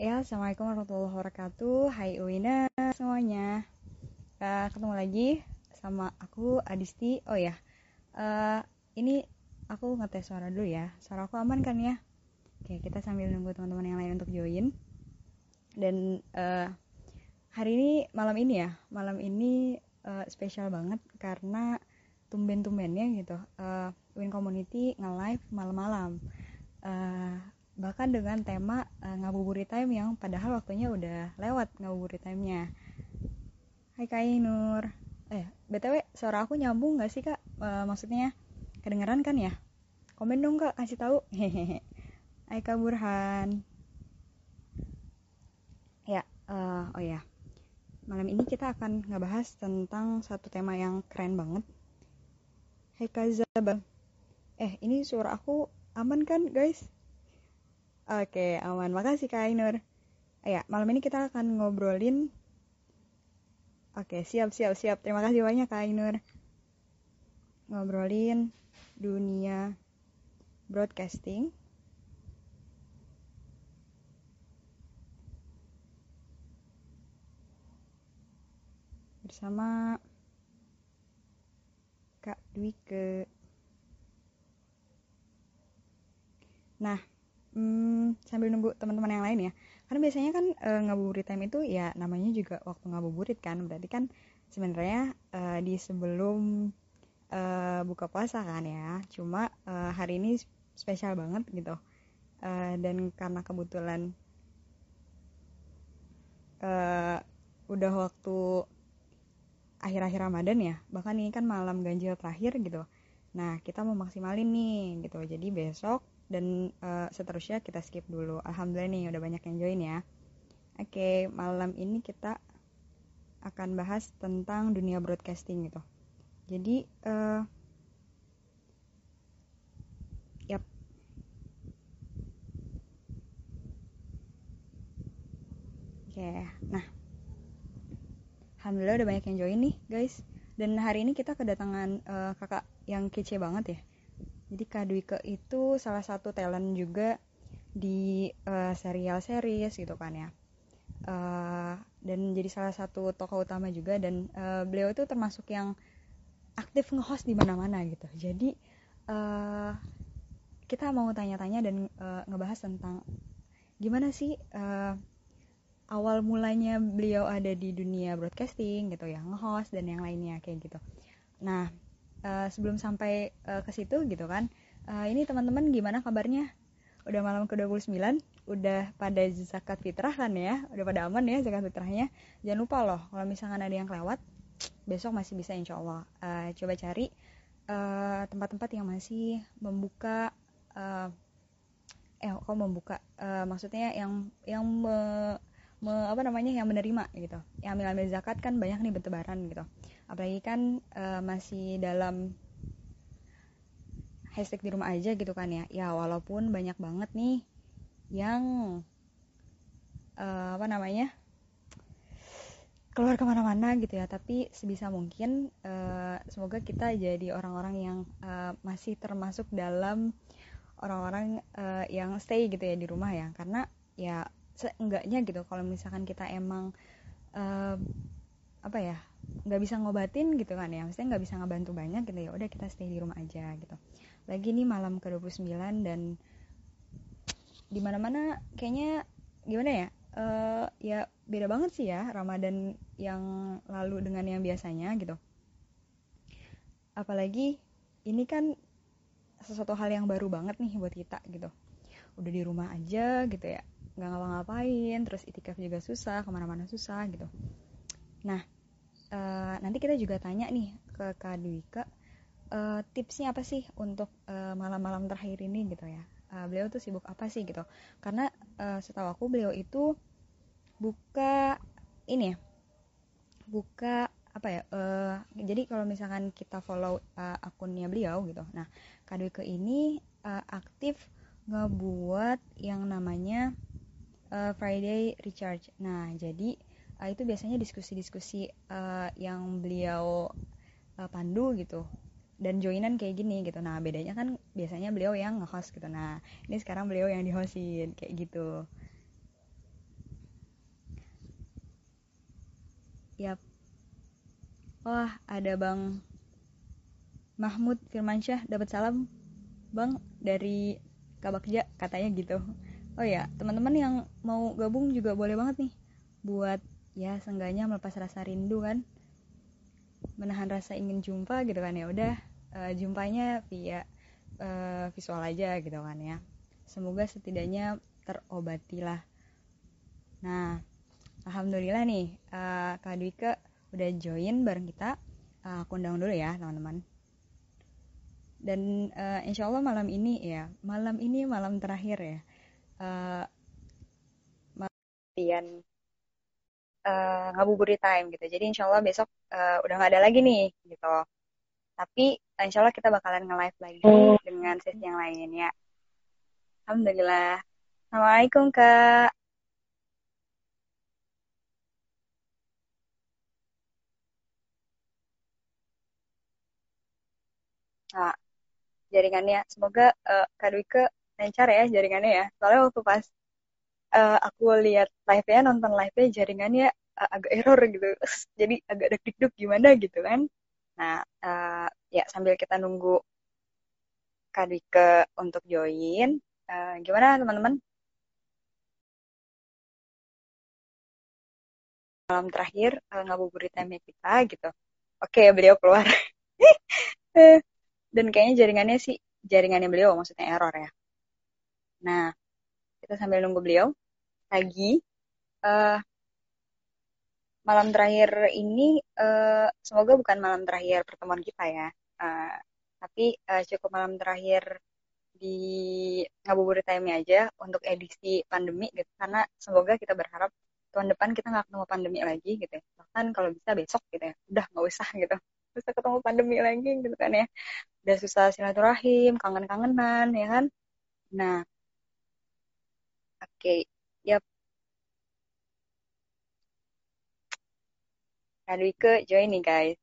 Ya, Assalamualaikum warahmatullahi wabarakatuh. Hai Uina semuanya. Uh, ketemu lagi sama aku Adisti. Oh ya, uh, ini aku ngetes suara dulu ya. Suara aku aman kan ya? Oke, kita sambil nunggu teman-teman yang lain untuk join. Dan uh, hari ini malam ini ya, malam ini uh, spesial banget karena tumben-tumbennya gitu. Uh, Win Community nge-live malam-malam. Uh, bahkan dengan tema uh, ngabuburit time yang padahal waktunya udah lewat ngabuburit time-nya. Hai Kak Nur. Eh, BTW suara aku nyambung gak sih Kak? Uh, maksudnya kedengeran kan ya? Komen dong Kak, kasih tahu. Hehehe. Hai Kak Burhan. Ya, uh, oh ya. Malam ini kita akan ngebahas tentang satu tema yang keren banget. Hai Kak Zabang. Eh, ini suara aku aman kan guys? Oke, aman. Makasih Kak Ainur. Ya, malam ini kita akan ngobrolin Oke, siap, siap, siap. Terima kasih banyak Kak Ainur. Ngobrolin dunia broadcasting. Bersama Kak Dwike. Nah, hmm, sambil nunggu teman-teman yang lain ya. Karena biasanya kan e, ngabuburit time itu ya namanya juga waktu ngabuburit kan. Berarti kan sebenarnya e, di sebelum e, buka puasa kan ya. Cuma e, hari ini spesial banget gitu. E, dan karena kebetulan e, udah waktu akhir-akhir Ramadan ya. Bahkan ini kan malam ganjil terakhir gitu. Nah kita mau maksimalin nih gitu. Jadi besok dan uh, seterusnya kita skip dulu. Alhamdulillah nih udah banyak yang join ya. Oke malam ini kita akan bahas tentang dunia broadcasting gitu. Jadi uh, yap. Oke nah. Alhamdulillah udah banyak yang join nih guys. Dan hari ini kita kedatangan uh, kakak yang kece banget ya jadi Kak itu salah satu talent juga di uh, serial series gitu kan ya. Uh, dan jadi salah satu tokoh utama juga dan uh, beliau itu termasuk yang aktif nge-host di mana-mana gitu. Jadi uh, kita mau tanya-tanya dan uh, ngebahas tentang gimana sih uh, awal mulanya beliau ada di dunia broadcasting gitu ya, nge-host dan yang lainnya kayak gitu. Nah, uh, sebelum sampai uh, ke situ gitu kan. Uh, ini teman-teman gimana kabarnya? Udah malam ke-29 udah pada zakat fitrah kan ya? Udah pada aman ya zakat fitrahnya? Jangan lupa loh kalau misalkan ada yang kelewat besok masih bisa insya Allah. Uh, coba cari tempat-tempat uh, yang masih membuka uh, eh kok membuka? Uh, maksudnya yang yang me, me, apa namanya yang menerima gitu. Yang ambil ambil zakat kan banyak nih bertebaran gitu apalagi kan uh, masih dalam hashtag di rumah aja gitu kan ya. Ya walaupun banyak banget nih yang uh, apa namanya keluar ke mana-mana gitu ya. Tapi sebisa mungkin uh, semoga kita jadi orang-orang yang uh, masih termasuk dalam orang-orang uh, yang stay gitu ya di rumah ya. Karena ya seenggaknya gitu kalau misalkan kita emang uh, apa ya nggak bisa ngobatin gitu kan ya. Maksudnya nggak bisa ngebantu banyak gitu. Ya udah kita stay di rumah aja gitu. Lagi nih malam ke 29 dan di mana mana kayaknya gimana ya uh, ya beda banget sih ya Ramadan yang lalu dengan yang biasanya gitu. Apalagi ini kan sesuatu hal yang baru banget nih buat kita gitu. Udah di rumah aja gitu ya nggak ngapa-ngapain terus itikaf juga susah ke mana-mana susah gitu. Nah uh, nanti kita juga tanya nih ke Kak Dwika uh, tipsnya apa sih untuk malam malam-malam terakhir ini gitu ya? Uh, beliau tuh sibuk apa sih gitu? Karena uh, setahu aku beliau itu buka ini ya buka apa ya uh, jadi kalau misalkan kita follow uh, akunnya beliau gitu. Nah Kak Dwika ini uh, aktif ngebuat yang namanya uh, Friday Recharge. Nah jadi uh, itu biasanya diskusi-diskusi uh, yang beliau uh, pandu gitu. Dan joinan kayak gini gitu. Nah bedanya kan biasanya beliau yang nge-host gitu. Nah ini sekarang beliau yang di-hostin kayak gitu. Yep wah ada bang Mahmud Firmansyah dapat salam bang dari Kabakja katanya gitu. Oh ya teman-teman yang mau gabung juga boleh banget nih buat ya seenggaknya melepas rasa rindu kan. Menahan rasa ingin jumpa gitu kan ya udah uh, jumpanya via uh, visual aja gitu kan ya. Semoga setidaknya terobati lah. Nah, alhamdulillah nih uh, Kak Dwike udah join bareng kita. Uh, aku undang dulu ya teman-teman. Dan uh, insya Allah malam ini ya, malam ini malam terakhir ya. Uh, malam uh, ngabuburit time gitu. Jadi insya Allah besok uh, udah nggak ada lagi nih gitu. Tapi insya Allah kita bakalan nge-live lagi dengan sesi yang lainnya. Alhamdulillah. Assalamualaikum Kak. Nah, jaringannya. Semoga uh, Kak Dwike lancar ya jaringannya ya. Soalnya waktu pas uh, aku lihat live-nya, nonton live-nya jaringannya uh, agak error gitu. Jadi agak deg-deg gimana gitu kan. Nah, uh, ya sambil kita nunggu Kak Dwike untuk join. Uh, gimana teman-teman? Malam terakhir uh, ngabuburit time kita gitu. Oke, beliau keluar. dan kayaknya jaringannya sih jaringannya beliau maksudnya error ya nah kita sambil nunggu beliau. Lagi uh, malam terakhir ini uh, semoga bukan malam terakhir pertemuan kita ya. Uh, tapi uh, cukup malam terakhir di ngabuburit time aja untuk edisi pandemi gitu. Karena semoga kita berharap tahun depan kita nggak ketemu pandemi lagi gitu ya. Bahkan kalau bisa besok gitu ya. Udah nggak usah gitu. Bisa ketemu pandemi lagi gitu kan ya. Udah susah silaturahim kangen-kangenan ya kan? Nah oke okay. Kak ke join nih guys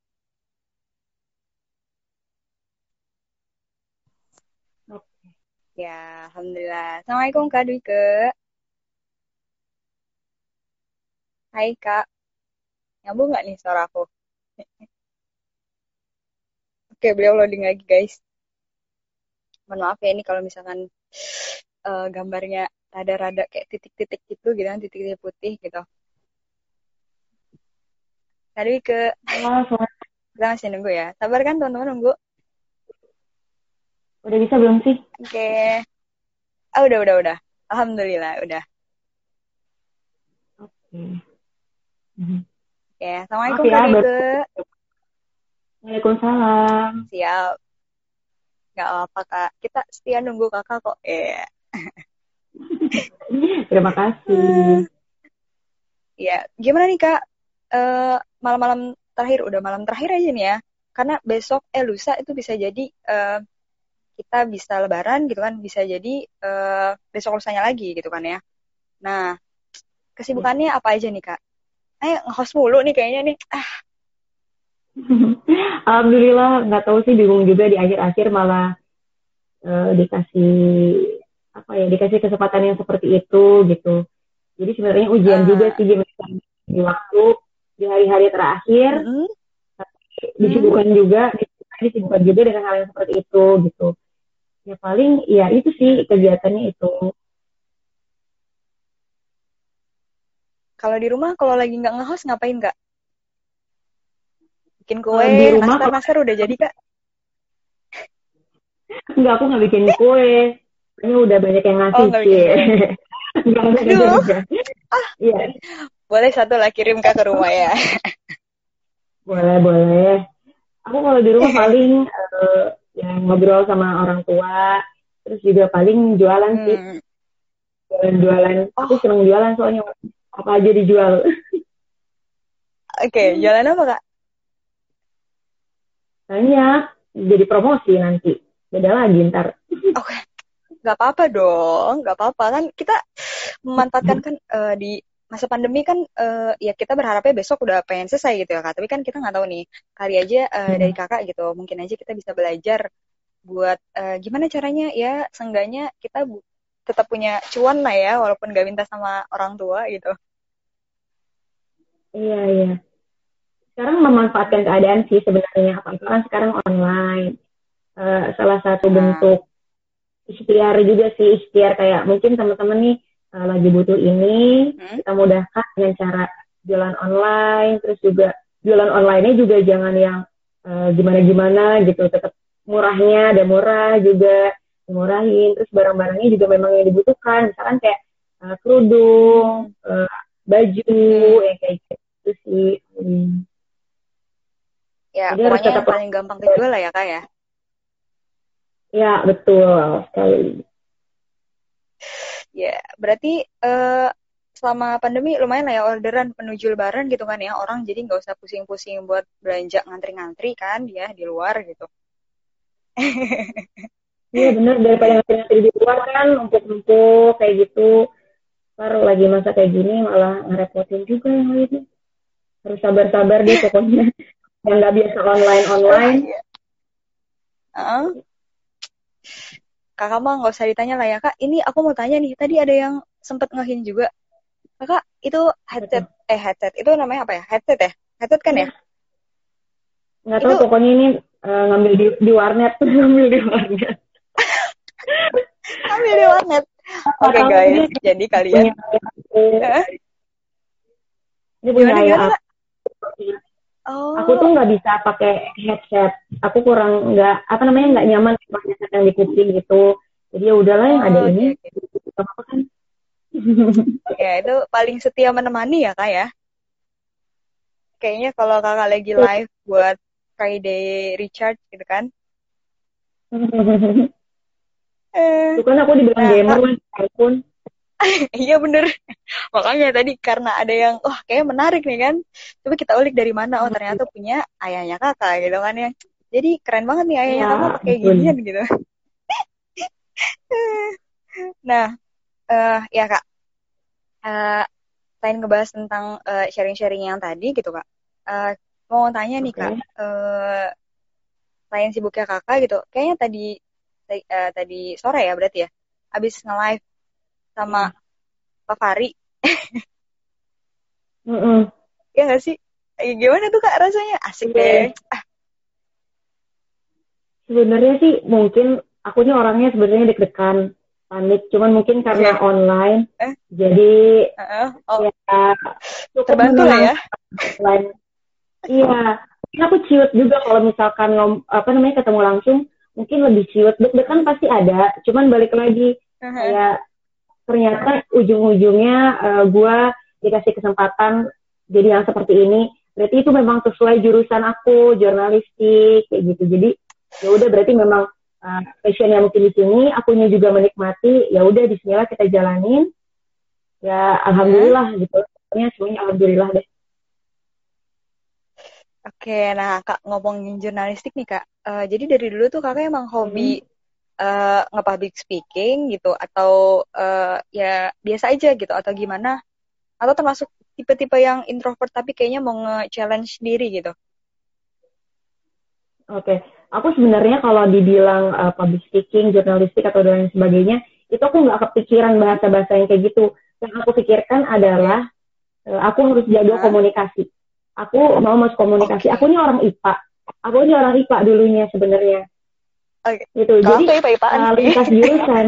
Oke. Ya, Alhamdulillah. Assalamualaikum Kak Dwike. Hai Kak. Nyambung nggak nih suara aku? Oke, beliau loading lagi guys. Mohon maaf ya ini kalau misalkan uh, gambarnya rada-rada kayak titik-titik gitu gitu kan, titik-titik putih gitu. Tadi ke oh, kita masih nunggu ya. Sabar kan teman-teman nunggu? Udah bisa belum sih? Oke. Okay. Oh, udah, udah, udah. Alhamdulillah, udah. Oke. Okay. Mm-hmm. Okay. Assalamualaikum Kak ya, Waalaikumsalam. Siap. Gak apa kak. Kita setia nunggu kakak kok. Eh. Terima kasih. Ya, gimana nih kak? Uh, malam-malam terakhir, udah malam terakhir aja nih ya. Karena besok, eh lusa itu bisa jadi uh, kita bisa lebaran gitu kan. Bisa jadi uh, besok lusanya lagi gitu kan ya. Nah, kesibukannya apa aja nih kak? Eh, nge-host mulu nih kayaknya nih. Ah, Alhamdulillah nggak tahu sih bingung juga di akhir-akhir malah uh, dikasih apa ya dikasih kesempatan yang seperti itu gitu. Jadi sebenarnya ujian uh. juga sih gimana di waktu di hari-hari terakhir mm -hmm. disibukkan mm. juga disibukkan juga dengan hal yang seperti itu gitu. Ya paling ya itu sih kegiatannya itu. Kalau di rumah kalau lagi nggak nge ngapain nggak? bikin kue di rumah nastar udah jadi kak Enggak, aku nggak bikin kue. Ini udah banyak yang ngasih oh, sih. Aduh. Ah. Iya. Boleh satu lah kirim kak ke rumah ya. boleh, boleh. Aku kalau di rumah paling uh, ya ngobrol sama orang tua, terus juga paling jualan hmm. sih. Jualan-jualan. Oh. Aku seneng jualan soalnya apa aja dijual. Oke, okay, jualan apa kak? banyak jadi promosi nanti beda lagi ntar oke okay. Nggak apa-apa dong nggak apa-apa. Kan kita memanfaatkan kan uh, di masa pandemi kan uh, ya kita berharapnya besok udah pengen selesai gitu ya kak. Tapi kan kita nggak tahu nih kali aja uh, hmm. dari kakak gitu mungkin aja kita bisa belajar buat uh, gimana caranya ya seenggaknya kita tetap punya cuan lah ya walaupun gak minta sama orang tua gitu. Iya iya. Sekarang memanfaatkan keadaan sih sebenarnya apa kan sekarang online. Uh, salah satu nah. bentuk ikhtiar juga sih ikhtiar kayak mungkin teman-teman nih uh, lagi butuh ini hmm? kita mudahkan dengan cara jualan online terus juga jualan online-nya juga jangan yang uh, gimana-gimana gitu tetap murahnya ada murah juga murahin terus barang-barangnya juga memang yang dibutuhkan misalkan kayak uh, kerudung uh, baju hmm. ya kayak gitu sih hmm. Ya, Jadi pokoknya yang paling gampang kejual lah ya kak ya. Ya betul sekali. Ya, berarti uh, selama pandemi lumayan lah ya orderan menuju lebaran gitu kan ya orang jadi nggak usah pusing-pusing buat belanja ngantri-ngantri kan dia di luar gitu. Iya benar daripada ngantri-ngantri di luar kan numpuk-numpuk kayak gitu. Baru lagi masa kayak gini malah ngerepotin juga yang lainnya. Harus sabar-sabar deh pokoknya yang nggak biasa online online uh, kakak mah nggak usah ditanya lah ya kak. Ini aku mau tanya nih tadi ada yang sempet ngehin juga. Kakak itu headset Betul. eh headset itu namanya apa ya? Headset ya? Headset kan ya? Nggak tahu itu... pokoknya ini uh, ngambil di, di warnet ngambil di warnet. Ngambil di warnet. Oke okay, guys. jadi kalian ini punya gimana, gimana, Oh. Aku tuh nggak bisa pakai headset. Aku kurang nggak apa namanya nggak nyaman pakai headset yang di kuping gitu. Jadi ya udahlah yang oh, ada okay, ini. Okay. Apa kan? ya itu paling setia menemani ya kak ya. Kayaknya kalau kakak lagi live buat Friday recharge gitu kan. eh, itu kan aku dibilang nah, gamer lah, iPhone. iya bener. Makanya tadi karena ada yang wah kayak menarik nih kan? Coba kita ulik dari mana oh ternyata punya ayahnya kakak gitu kan ya. Jadi keren banget nih ayahnya ya, kakak pakai ginian gitu. Nah uh, ya kak. Uh, selain ngebahas tentang uh, sharing-sharing yang tadi gitu kak. Uh, mau tanya nih kak uh, selain sibuknya kakak gitu kayaknya tadi uh, tadi sore ya berarti ya abis nge-live sama hmm. Pak Fari. mm -mm. Ya nggak sih? Gimana tuh kak rasanya? Asik yeah. deh. Ah. Sebenarnya sih mungkin aku nih orangnya sebenarnya deg-degan panik cuman mungkin karena yeah. online eh? jadi uh, oh. ya terbantu lah ya online iya aku ciut juga kalau misalkan ngom, apa namanya ketemu langsung mungkin lebih ciut deg-degan pasti ada cuman balik lagi uh -huh. kayak ternyata ujung-ujungnya uh, eh, gue dikasih kesempatan jadi yang seperti ini. Berarti itu memang sesuai jurusan aku jurnalistik kayak gitu. Jadi ya udah berarti memang uh, passion yang mungkin di sini akunya juga menikmati ya udah di sinilah kita jalanin. Ya alhamdulillah hmm. gitu. Pokoknya semuanya alhamdulillah deh. Oke, nah kak ngomongin jurnalistik nih kak, uh, jadi dari dulu tuh kakak emang hobi hmm uh, nge-public speaking gitu atau uh, ya biasa aja gitu atau gimana atau termasuk tipe-tipe yang introvert tapi kayaknya mau nge-challenge diri gitu Oke, okay. aku sebenarnya kalau dibilang uh, public speaking, jurnalistik atau dan lain sebagainya, itu aku nggak kepikiran bahasa-bahasa yang kayak gitu. Yang aku pikirkan adalah uh, aku harus jaga komunikasi. Aku mau masuk komunikasi. Aku ini orang IPA. Aku ini orang IPA dulunya sebenarnya. Okay. Gitu. Jadi IPA IPAan uh, lintas jurusan.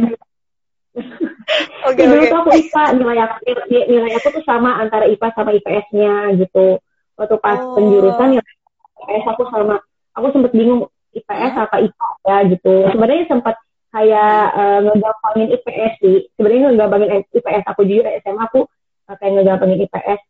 Oke, okay, dulu okay. tuh aku IPA, nilai aku, nilai aku tuh sama antara IPA sama IPS-nya gitu. Waktu pas oh. penjurusan ya IPS aku sama, aku sempet bingung IPS hmm? apa IPA ya gitu. Sebenarnya sempat kayak uh, ngegampangin IPS sih. Sebenarnya ngegampangin IPS aku jujur SMA aku uh, kayak ngegampangin IPS.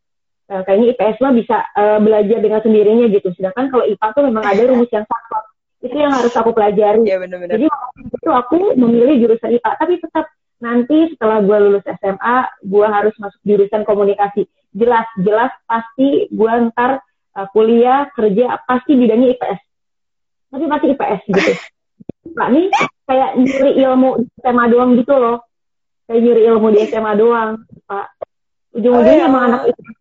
Uh, kayaknya IPS mah bisa uh, belajar dengan sendirinya gitu. Sedangkan kalau IPA tuh memang ada rumus yang sama itu yang harus aku pelajari. Iya benar-benar. Jadi waktu itu aku memilih jurusan IPA, tapi tetap nanti setelah gue lulus SMA, gue harus masuk jurusan komunikasi. Jelas, jelas pasti gue ntar uh, kuliah kerja pasti bidangnya IPS. Tapi pasti IPS gitu. Nah ini kayak nyuri ilmu di SMA doang gitu loh. Kayak nyuri ilmu di SMA doang, Pak. Ujung-ujungnya oh, iya. anak IPS.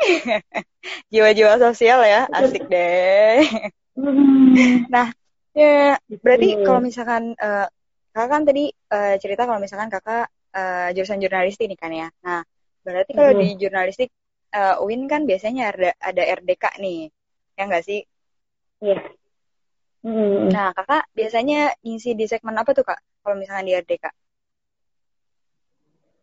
Jiwa-jiwa sosial ya, asik deh. Hmm. Nah, ya berarti hmm. kalau misalkan uh, kakak kan tadi uh, cerita kalau misalkan kakak uh, jurusan jurnalistik ini kan ya. Nah, berarti kalau hmm. di jurnalistik uh, UIN kan biasanya ada ada RDK nih, ya nggak sih? Iya. Hmm. Nah, kakak biasanya ngisi di segmen apa tuh kak? Kalau misalnya di RDK?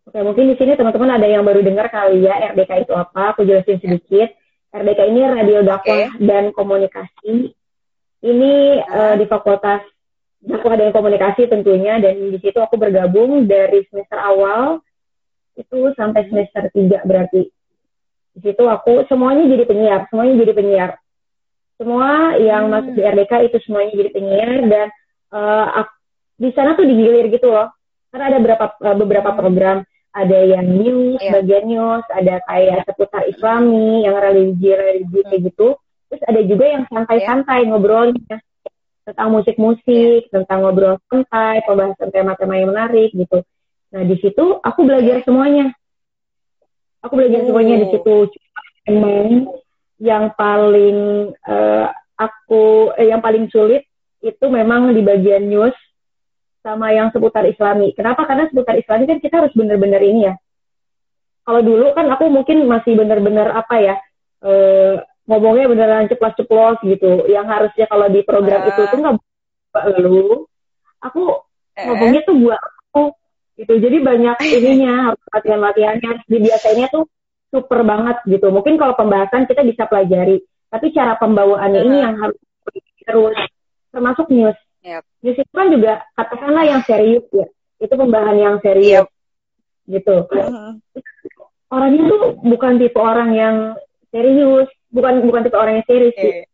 Oke, mungkin di sini teman-teman ada yang baru dengar kali ya RDK itu apa? Aku jelasin sedikit. RDK ini radio dakwah okay. dan komunikasi. Ini uh, di fakultas dakwah dan komunikasi tentunya dan di situ aku bergabung dari semester awal itu sampai semester 3 berarti. Di situ aku semuanya jadi penyiar, semuanya jadi penyiar. Semua yang hmm. masuk di RDK itu semuanya jadi penyiar dan uh, di sana tuh digilir gitu loh. Karena ada beberapa uh, beberapa hmm. program, ada yang news, yeah. bagian news, ada kayak seputar Islami, yang religi religi kayak hmm. gitu. Terus ada juga yang santai-santai yeah. ngobrolnya tentang musik-musik, tentang ngobrol santai, pembahasan tema-tema yang menarik gitu. Nah di situ aku belajar semuanya. Aku belajar oh. semuanya di situ. Emang yang paling uh, aku eh, yang paling sulit itu memang di bagian news sama yang seputar Islami. Kenapa? Karena seputar Islami kan kita harus benar-benar ini ya. Kalau dulu kan aku mungkin masih benar-benar apa ya, uh, ngomongnya beneran ceplos-ceplos gitu yang harusnya kalau di program uh. itu tuh nggak lu aku uh. ngomongnya tuh buat aku gitu jadi banyak ininya harus latihan-latihannya dibiasainnya tuh super banget gitu mungkin kalau pembahasan kita bisa pelajari tapi cara pembawaannya uh. ini yang harus terus termasuk news yep. news itu kan juga katakanlah yang serius ya. Itu pembahasan yang serius. Yep. gitu. Uh. orangnya tuh bukan tipe orang yang serius. Bukan bukan tipe orang yang serius. Sih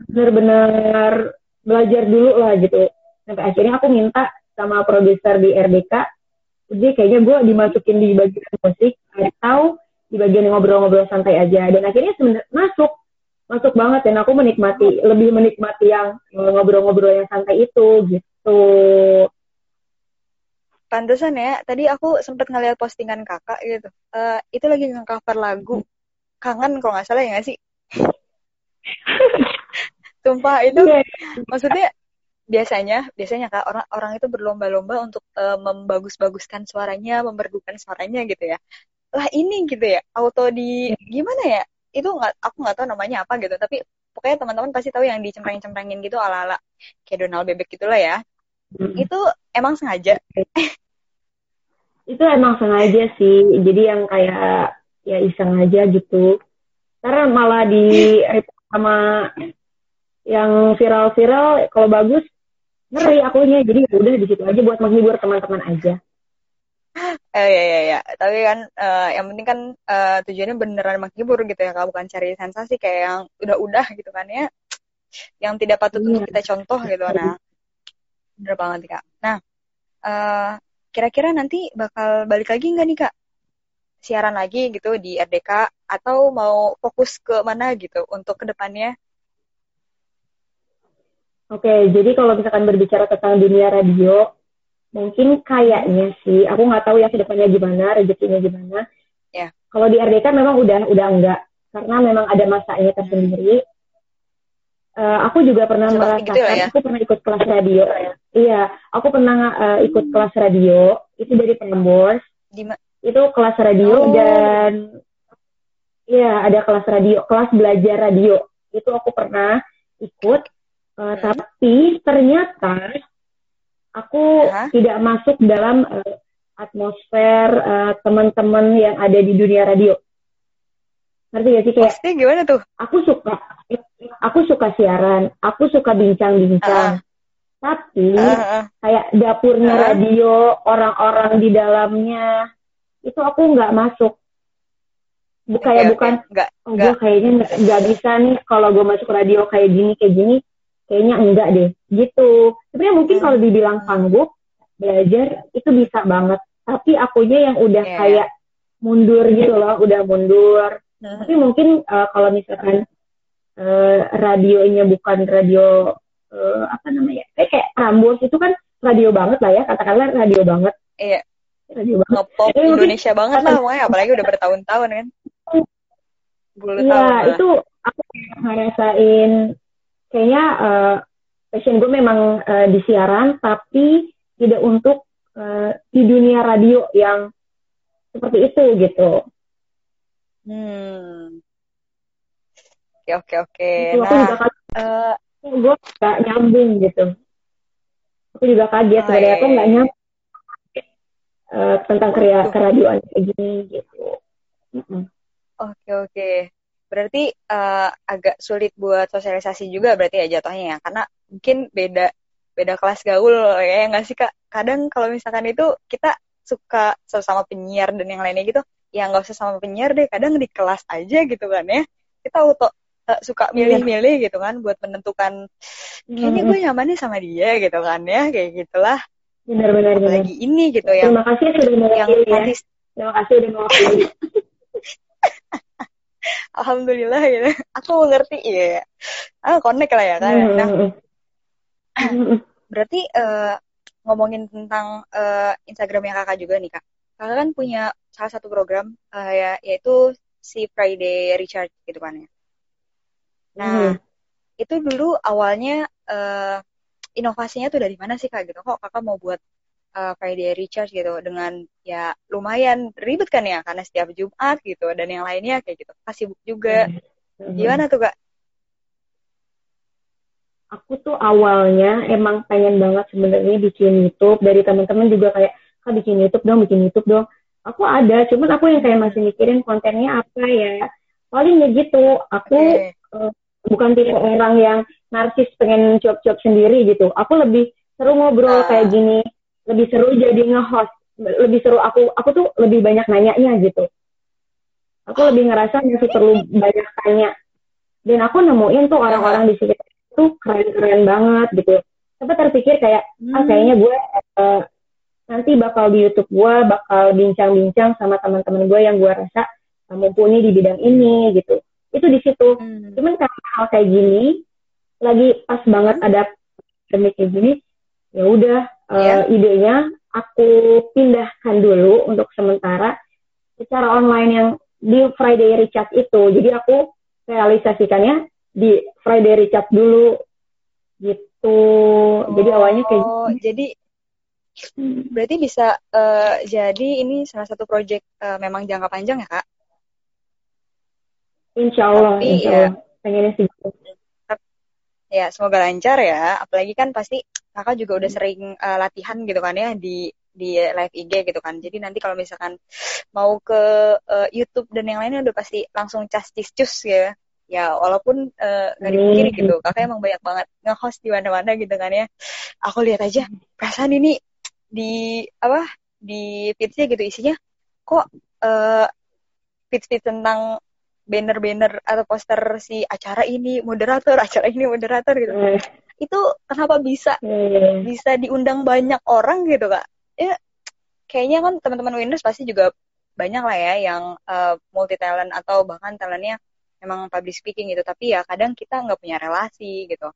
benar-benar belajar dulu lah gitu. Sampai akhirnya aku minta sama produser di RDK jadi kayaknya gue dimasukin di bagian musik atau di bagian ngobrol-ngobrol santai aja. Dan akhirnya masuk masuk banget dan aku menikmati lebih menikmati yang ngobrol-ngobrol yang santai itu gitu pantesan ya tadi aku sempat ngeliat postingan kakak gitu uh, itu lagi nge-cover lagu kangen kalau nggak salah ya nggak sih Sumpah itu yeah. maksudnya biasanya biasanya kak orang orang itu berlomba-lomba untuk uh, membagus-baguskan suaranya, memerdukan suaranya gitu ya. Lah ini gitu ya, auto di gimana ya? Itu nggak aku nggak tahu namanya apa gitu, tapi pokoknya teman-teman pasti tahu yang dicempreng-cemprengin gitu ala-ala kayak Donald bebek gitulah ya. Hmm. Itu emang sengaja. itu emang sengaja sih. Jadi yang kayak ya iseng aja gitu. Karena malah di sama yang viral-viral kalau bagus ngeri akunya jadi ya udah di situ aja buat menghibur teman-teman aja eh ya ya ya tapi kan uh, yang penting kan uh, tujuannya beneran menghibur gitu ya kalau bukan cari sensasi kayak yang udah-udah gitu kan ya. Yang tidak patut untuk iya. kita contoh gitu. Nah bener banget kak. Nah uh, kira-kira nanti bakal balik lagi nggak nih kak? Siaran lagi gitu di RDK atau mau fokus ke mana gitu untuk ke depannya Oke, jadi kalau misalkan berbicara tentang dunia radio, mungkin kayaknya sih, aku nggak tahu ya ke depannya gimana, rezekinya gimana. Ya. Kalau di RDK memang udah udah enggak, karena memang ada masanya tersendiri. Uh, aku juga pernah Coba merasakan, gitu ya? aku pernah ikut kelas radio. Ya. Iya, aku pernah uh, ikut kelas radio, itu dari Prambors. Itu kelas radio oh. dan Iya, ada kelas radio, kelas belajar radio. Itu aku pernah ikut Uh, tapi ternyata aku tidak masuk dalam uh, atmosfer uh, teman-teman yang ada di dunia radio. Ngerti gak sih kayak? Maksudnya gimana tuh? Aku suka, aku suka siaran, aku suka bincang-bincang. Uh. Tapi uh, kayak dapurnya uh. radio, orang-orang di dalamnya itu aku nggak masuk. Bukan okay, bukan, okay. oh, gue kayaknya nggak bisa nih kalau gue masuk radio kayak gini kayak gini kayaknya enggak deh. Gitu. Sebenarnya mungkin kalau dibilang sanggup belajar itu bisa banget. Tapi akunya yang udah yeah. kayak mundur gitu loh udah mundur. Hmm. tapi mungkin uh, kalau misalkan uh, radionya bukan radio uh, apa namanya kayak kayak Prambors itu kan radio banget lah ya katakanlah radio banget. Iya. Radio banget. Ngepop Indonesia mungkin, banget lah pokoknya apalagi udah bertahun-tahun kan. Iya itu aku ngerasain kayaknya uh, passion gue memang uh, di siaran tapi tidak untuk uh, di dunia radio yang seperti itu gitu Hmm. Oke oke oke. Itu aku Nah, juga kaget, eh, gue gak nyambung gitu. Aku juga kaget Oh, sebenarnya iya, aku nggak iya. nyambung eh, tentang kerja Waduh. keradioan kayak gini gitu. Oke oke. Berarti eh, agak sulit buat sosialisasi juga berarti ya jatuhnya ya. Karena mungkin beda beda kelas gaul ya nggak sih Kak? Kadang kalau misalkan itu kita suka sama penyiar dan yang lainnya gitu, ya nggak usah sama penyiar deh. Kadang di kelas aja gitu kan ya. Kita auto eh, suka Iya. milih-milih gitu kan buat menentukan kayaknya gue nyamannya sama dia gitu kan ya kayak gitulah. Benar-benar benar. Apalagi ini gitu yang Terima kasih sudah yang mewakili ya. Terima kasih udah mewakili. alhamdulillah gitu. Aku mengerti ya. Ah connect lah ya kan. Nah. Berarti eh, ngomongin tentang eh, Instagramnya kakak juga nih kak. Kakak kan punya salah satu program eh, ya yaitu si Friday Recharge gitu kan ya. Nah Mm. itu dulu awalnya eh, inovasinya tuh dari mana sih kak gitu? Kok kakak mau buat eh, Friday Recharge gitu dengan ya lumayan ribet kan ya karena setiap Jumat gitu dan yang lainnya kayak gitu. Kasih juga. Mm. Gimana tuh kak? Aku tuh awalnya emang pengen banget sebenarnya bikin YouTube dari teman-teman juga kayak kak bikin YouTube dong, bikin YouTube dong. Aku ada, cuman aku yang kayak masih mikirin kontennya apa ya. Paling ya gitu. Aku Oke. eh, bukan tipe orang yang narsis pengen cuap-cuap sendiri gitu. Aku lebih seru ngobrol Ah. kayak gini, lebih seru jadi nge-host, lebih seru aku aku tuh lebih banyak nanyanya gitu. Aku lebih ngerasa masih perlu banyak tanya. Dan aku nemuin tuh orang-orang di sekitar itu keren-keren banget gitu. Sempat terpikir kayak ah Hmm. kayaknya gue eh, nanti bakal di YouTube gue bakal bincang-bincang sama teman-teman gue yang gue rasa mumpuni di bidang ini gitu. Itu di situ. Hmm. Cuman karena hal kayak gini, lagi pas banget ada pandemi kayak gini, ya udah eh, Iya. idenya aku pindahkan dulu untuk sementara secara online yang di Friday Recharge itu. Jadi aku realisasikannya di Friday Recharge dulu gitu. Jadi awalnya kayak Oh, gitu. jadi berarti bisa eh, jadi ini salah satu project eh, memang jangka panjang ya kak? Insya Allah, Tapi insya ya- Allah. Pengennya sih. Ya semoga lancar ya. Apalagi kan pasti kakak juga udah sering eh, latihan gitu kan ya di di live IG gitu kan. Jadi nanti kalau misalkan mau ke eh, YouTube dan yang lainnya udah pasti langsung cas cis cus ya. Ya walaupun eh, nggak dipungkiri Amin. gitu, kakak emang banyak banget nge-host di mana-mana gitu kan ya. Aku lihat aja perasaan ini di apa di feedsnya gitu isinya kok eh feeds-feeds tentang banner-banner atau poster si acara ini moderator acara ini moderator gitu. Eh, itu kenapa bisa eh, bisa diundang banyak orang gitu kak? Ya kayaknya kan teman-teman Windows pasti juga banyak lah ya yang multi talent atau bahkan talentnya memang public speaking gitu. Tapi ya kadang kita nggak punya relasi gitu.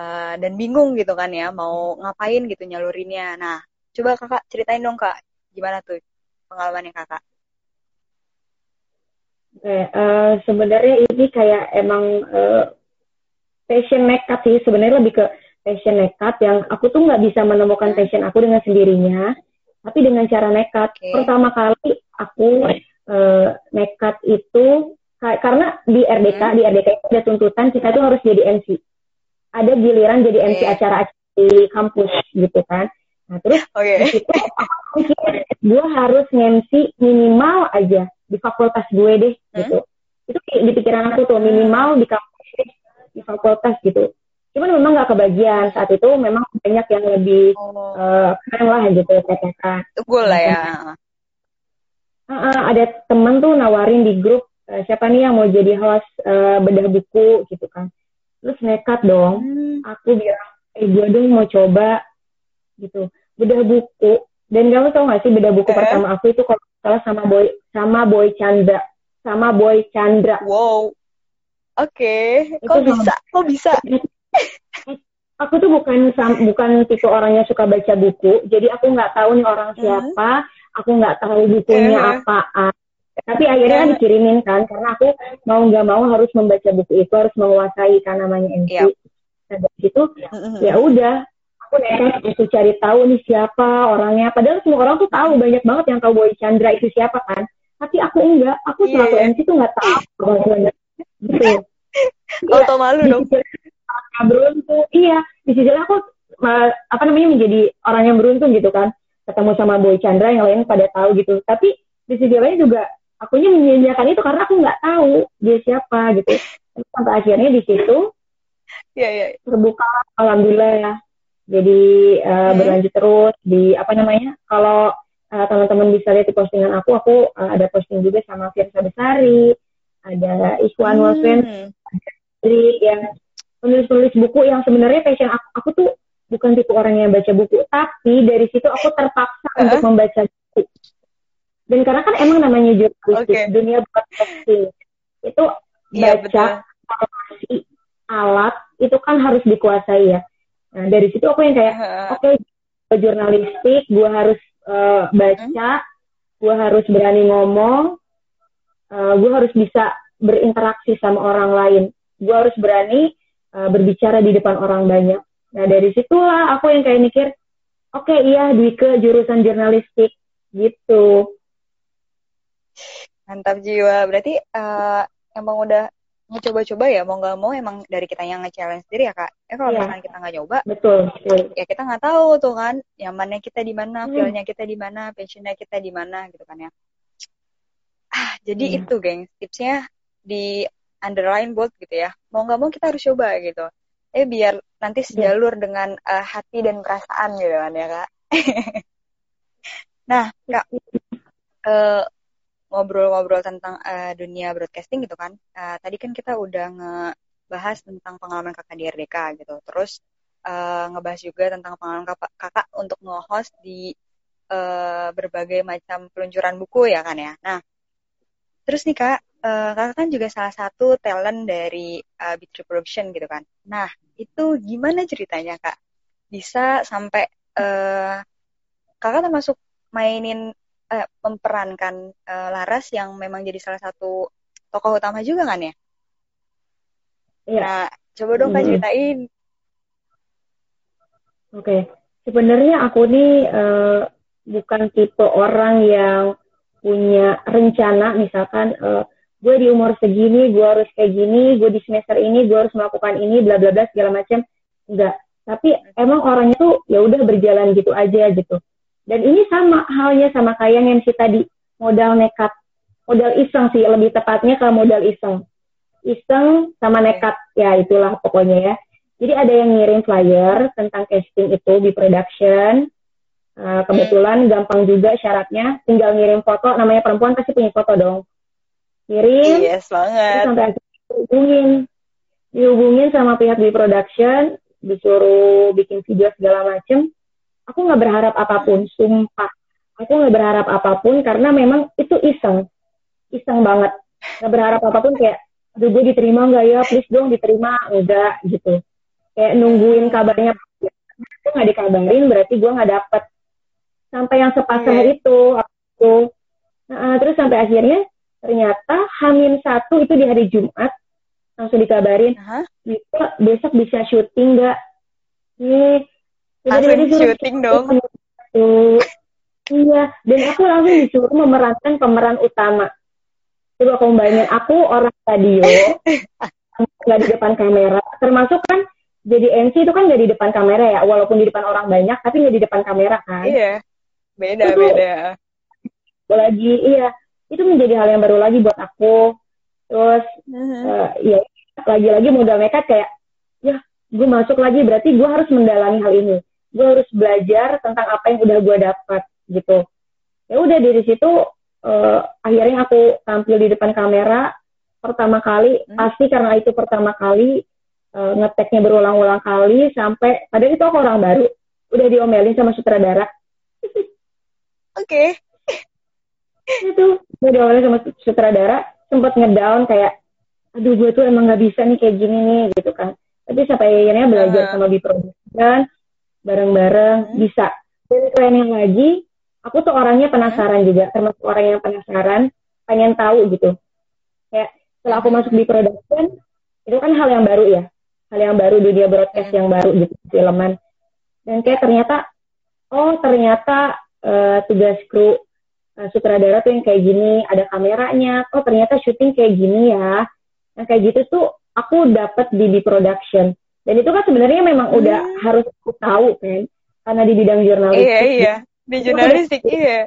Eh, dan bingung gitu kan ya mau ngapain gitu nyalurinnya. Nah coba kakak ceritain dong kak. Gimana tuh pengalamannya kakak eh, sebenarnya ini kayak emang eh, passion nekat sih. Sebenarnya lebih ke passion nekat yang aku tuh nggak bisa menemukan passion aku dengan sendirinya, tapi dengan cara nekat. Oke. Pertama kali aku eh, nekat itu ka- karena di RDK, Hmm. di RDK itu ada tuntutan kita tuh harus jadi MC. Ada giliran jadi MC Oke. acara-acara di kampus gitu kan. Nah terus di situ mikir gue harus nge-MC minimal aja di fakultas gue deh Hmm? gitu. Itu di pikiran aku tuh minimal di kampus deh, di fakultas gitu. Cuman memang nggak kebagian. Saat itu memang banyak yang lebih oh. eh, keren lah gitu katakan gue lah ya? Ah, ah, ada temen tuh nawarin di grup eh, siapa nih yang mau jadi host eh, bedah buku gitu kan. Terus nekat dong. Hmm. aku bilang eh gue dong mau coba gitu. Bedah buku dan kamu tau gak sih bedah buku Eh? pertama aku itu kalau salah sama boy sama boy Chandra sama boy Chandra Wow. Oke, Itu kok sama- bisa? Kok bisa? aku tuh bukan bukan tipe orang yang suka baca buku jadi aku nggak tahu nih orang Mhm. siapa aku nggak tahu bukunya Eh. apaan tapi akhirnya kan Eh. dikirimin kan karena aku mau nggak mau harus membaca buku itu harus menguasai kan namanya MC Iya. nah dari situ Mhm. ya udah aku nekat aku cari tahu nih siapa orangnya. Padahal semua orang tuh tahu banyak banget yang tahu Boy Chandra itu siapa kan. Tapi aku enggak aku Iya, selaku iya. MC tuh nggak tahu. Bagaimana gitu. Auto malu di dong. beruntung. Iya di sisi lain aku apa namanya menjadi orang yang beruntung gitu kan. Ketemu sama Boy Chandra yang lain pada tahu gitu. Tapi di sisi lain juga akunya menyia-nyiakan itu karena aku nggak tahu dia siapa gitu. Sampai akhirnya di situ Iya, iya. terbuka alhamdulillah ya jadi eh, Hmm. berlanjut terus di apa namanya kalau eh, teman-teman bisa lihat di postingan aku aku eh, ada posting juga sama Firsa Besari ada Ikhwan Waswen Hmm. dari yang penulis-penulis buku yang sebenarnya passion aku, aku tuh bukan tipe orang yang baca buku, tapi dari situ aku terpaksa Uh-uh. untuk membaca buku. Dan karena kan emang namanya jurnalistik, Oke. dunia broadcasting itu Iya, baca informasi alat itu kan harus dikuasai ya. Nah dari situ aku yang kayak oke gua jurnalistik, gue harus eh, baca, gue harus berani ngomong, gue harus bisa berinteraksi sama orang lain, gue harus berani eh, berbicara di depan orang banyak. Nah dari situlah aku yang kayak mikir, oke iya Dwike jurusan jurnalistik gitu. Mantap jiwa. Berarti eh, emang udah ngecoba-coba ya mau nggak mau emang dari kita yang nge-challenge sendiri ya kak. Ya kalau Iya. misalkan kita nggak nyoba, Betul. betul. ya kita nggak tahu tuh kan, nyamannya kita di mana, Hmm. feel-nya kita di mana, passionnya kita di mana gitu kan ya. Ah, jadi Iya. itu geng, tipsnya di underline bold gitu ya. Mau nggak mau kita harus coba gitu. Eh biar nanti sejalur dengan eh, hati dan perasaan gitu kan ya kak. nah kak, eh, ngobrol-ngobrol tentang eh, dunia broadcasting gitu kan. Eh, tadi kan kita udah ngebahas tentang pengalaman kakak di RDK gitu. Terus eh, ngebahas juga tentang pengalaman kakak, kakak untuk nge-host di eh, berbagai macam peluncuran buku ya kan ya. Nah, terus nih kak, eh, kakak kan juga salah satu talent dari uh, Tree Production gitu kan. Nah, itu gimana ceritanya kak? Bisa sampai eh, kakak termasuk mainin eh, memperankan eh, Laras yang memang jadi salah satu tokoh utama juga kan ya? Iya. Nah, coba dong kak Hmm. ceritain. Oke, sebenarnya aku nih eh, bukan tipe orang yang punya rencana, misalkan eh, gue di umur segini, gue harus kayak gini, gue di semester ini, gue harus melakukan ini, bla bla bla segala macam. Enggak. Tapi emang orangnya tuh ya udah berjalan gitu aja gitu. Dan ini sama halnya sama kayak yang si tadi modal nekat, modal iseng sih lebih tepatnya ke modal iseng. Iseng sama nekat ya itulah pokoknya ya. Jadi ada yang ngirim flyer tentang casting itu di production. Uh, kebetulan gampang juga syaratnya, tinggal ngirim foto. Namanya perempuan pasti punya foto dong. Kirim, Yes banget. sampai akhirnya dihubungin, dihubungin sama pihak di production, disuruh bikin video segala macem. Aku nggak berharap apa pun, sumpah. Aku nggak berharap apa pun karena memang itu iseng, iseng banget. Nggak berharap apa pun kayak, aduh gue diterima nggak ya, please dong diterima, enggak gitu kayak nungguin kabarnya itu nggak dikabarin berarti gue nggak dapet sampai yang sepasrah Iya. itu aku nah, terus sampai akhirnya ternyata Hamin satu itu di hari Jumat langsung dikabarin Hah? bisa besok bisa syuting nggak nih Langsung disuruh syuting dong. Iya dan aku langsung disuruh memerankan pemeran utama coba kamu bayangin aku orang radio nggak di depan kamera termasuk kan jadi MC itu kan nggak di depan kamera ya walaupun di depan orang banyak tapi nggak di depan kamera kan Iya. Beda, Itu- beda. lagi iya itu menjadi hal yang baru lagi buat aku terus Mhm. eh, ya lagi-lagi modal nekat kayak ya gue masuk lagi berarti gue harus mendalami hal ini gue harus belajar tentang apa yang udah gue dapat gitu ya udah dari situ eh, akhirnya aku tampil di depan kamera pertama kali Hmm. pasti karena itu pertama kali eh, ngeteknya berulang-ulang kali sampai padahal itu aku orang baru udah diomelin sama sutradara Oke. itu udah diomelin sama sutradara sempat ngedown kayak aduh gue tuh emang nggak bisa nih kayak gini nih gitu kan tapi sampai akhirnya belajar Uh-huh. sama Biproduction bareng-bareng Hmm. bisa dan kerennya lagi aku tuh orangnya penasaran juga termasuk orang yang penasaran pengen tahu gitu kayak setelah aku Hmm. masuk di production itu kan hal yang baru ya hal yang baru dunia broadcast Hmm. yang baru gitu filman dan kayak ternyata oh ternyata eh, tugas kru uh, sutradara tuh yang kayak gini, ada kameranya, oh ternyata syuting kayak gini ya. Yang kayak gitu tuh aku dapat di di production. Dan itu kan sebenarnya memang udah Hmm. harus aku tahu kan, karena di bidang jurnalistik. Iya, iya. Di jurnalistik, iya.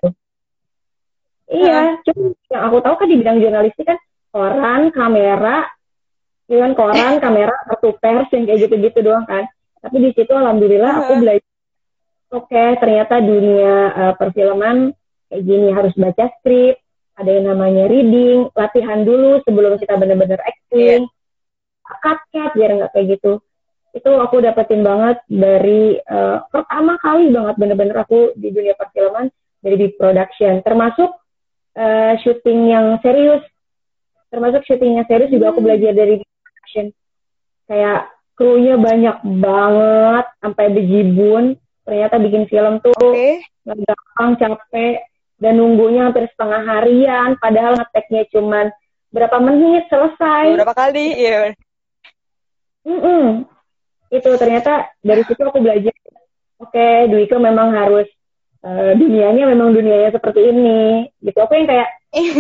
Iya, cuma yang aku tahu kan di bidang jurnalistik kan koran, kamera, ya kan koran, kamera, kartu pers yang kayak gitu-gitu doang kan. Tapi di situ alhamdulillah aku Heeh. belajar. Oke, ternyata dunia uh, perfilman kayak gini harus baca skrip, ada yang namanya reading, latihan dulu sebelum kita benar-benar acting, cut-cut biar nggak kayak gitu. Itu aku dapetin banget dari uh, pertama kali banget bener-bener aku di dunia perfilman dari di production, termasuk uh, syuting yang serius. Termasuk syuting yang serius juga aku Hmm. belajar dari production. Kayak krunya banyak banget sampai bejibun. Ternyata bikin film tuh nggak gampang, capek dan nunggunya hampir setengah harian. Padahal ngeteknya cuman berapa menit selesai. Beberapa kali, iya. Mm-mm. Itu ternyata dari situ aku belajar. Oke, Dwiko memang harus eh, dunianya memang dunianya seperti ini. Gitu. Aku yang kayak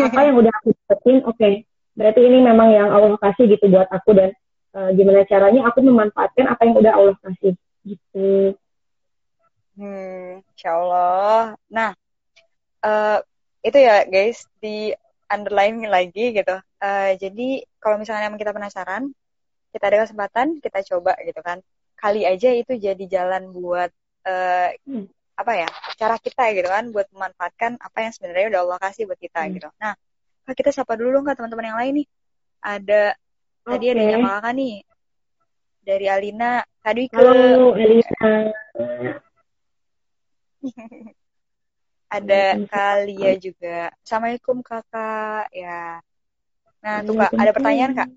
apa yang udah aku dapetin, oke. Berarti ini memang yang Allah kasih gitu buat aku dan eh, gimana caranya aku memanfaatkan apa yang udah Allah kasih. Gitu. Hmm, insya Allah. Nah, eh, itu ya guys, di underline lagi gitu. Eh, jadi kalau misalnya kita penasaran, kita ada kesempatan, kita coba gitu kan. Kali aja itu jadi jalan buat eh, Hmm. apa ya, cara kita gitu kan, buat memanfaatkan apa yang sebenarnya udah Allah kasih buat kita Hmm. gitu. Nah, Kak, kita sapa dulu nggak teman-teman yang lain nih? Ada tadi ada yang kakak nih dari Alina, Kak Dwike. Halo, Elisa. ada. Kalia juga. Assalamualaikum kakak. Ya. Nah tuh kak, ada pertanyaan kak.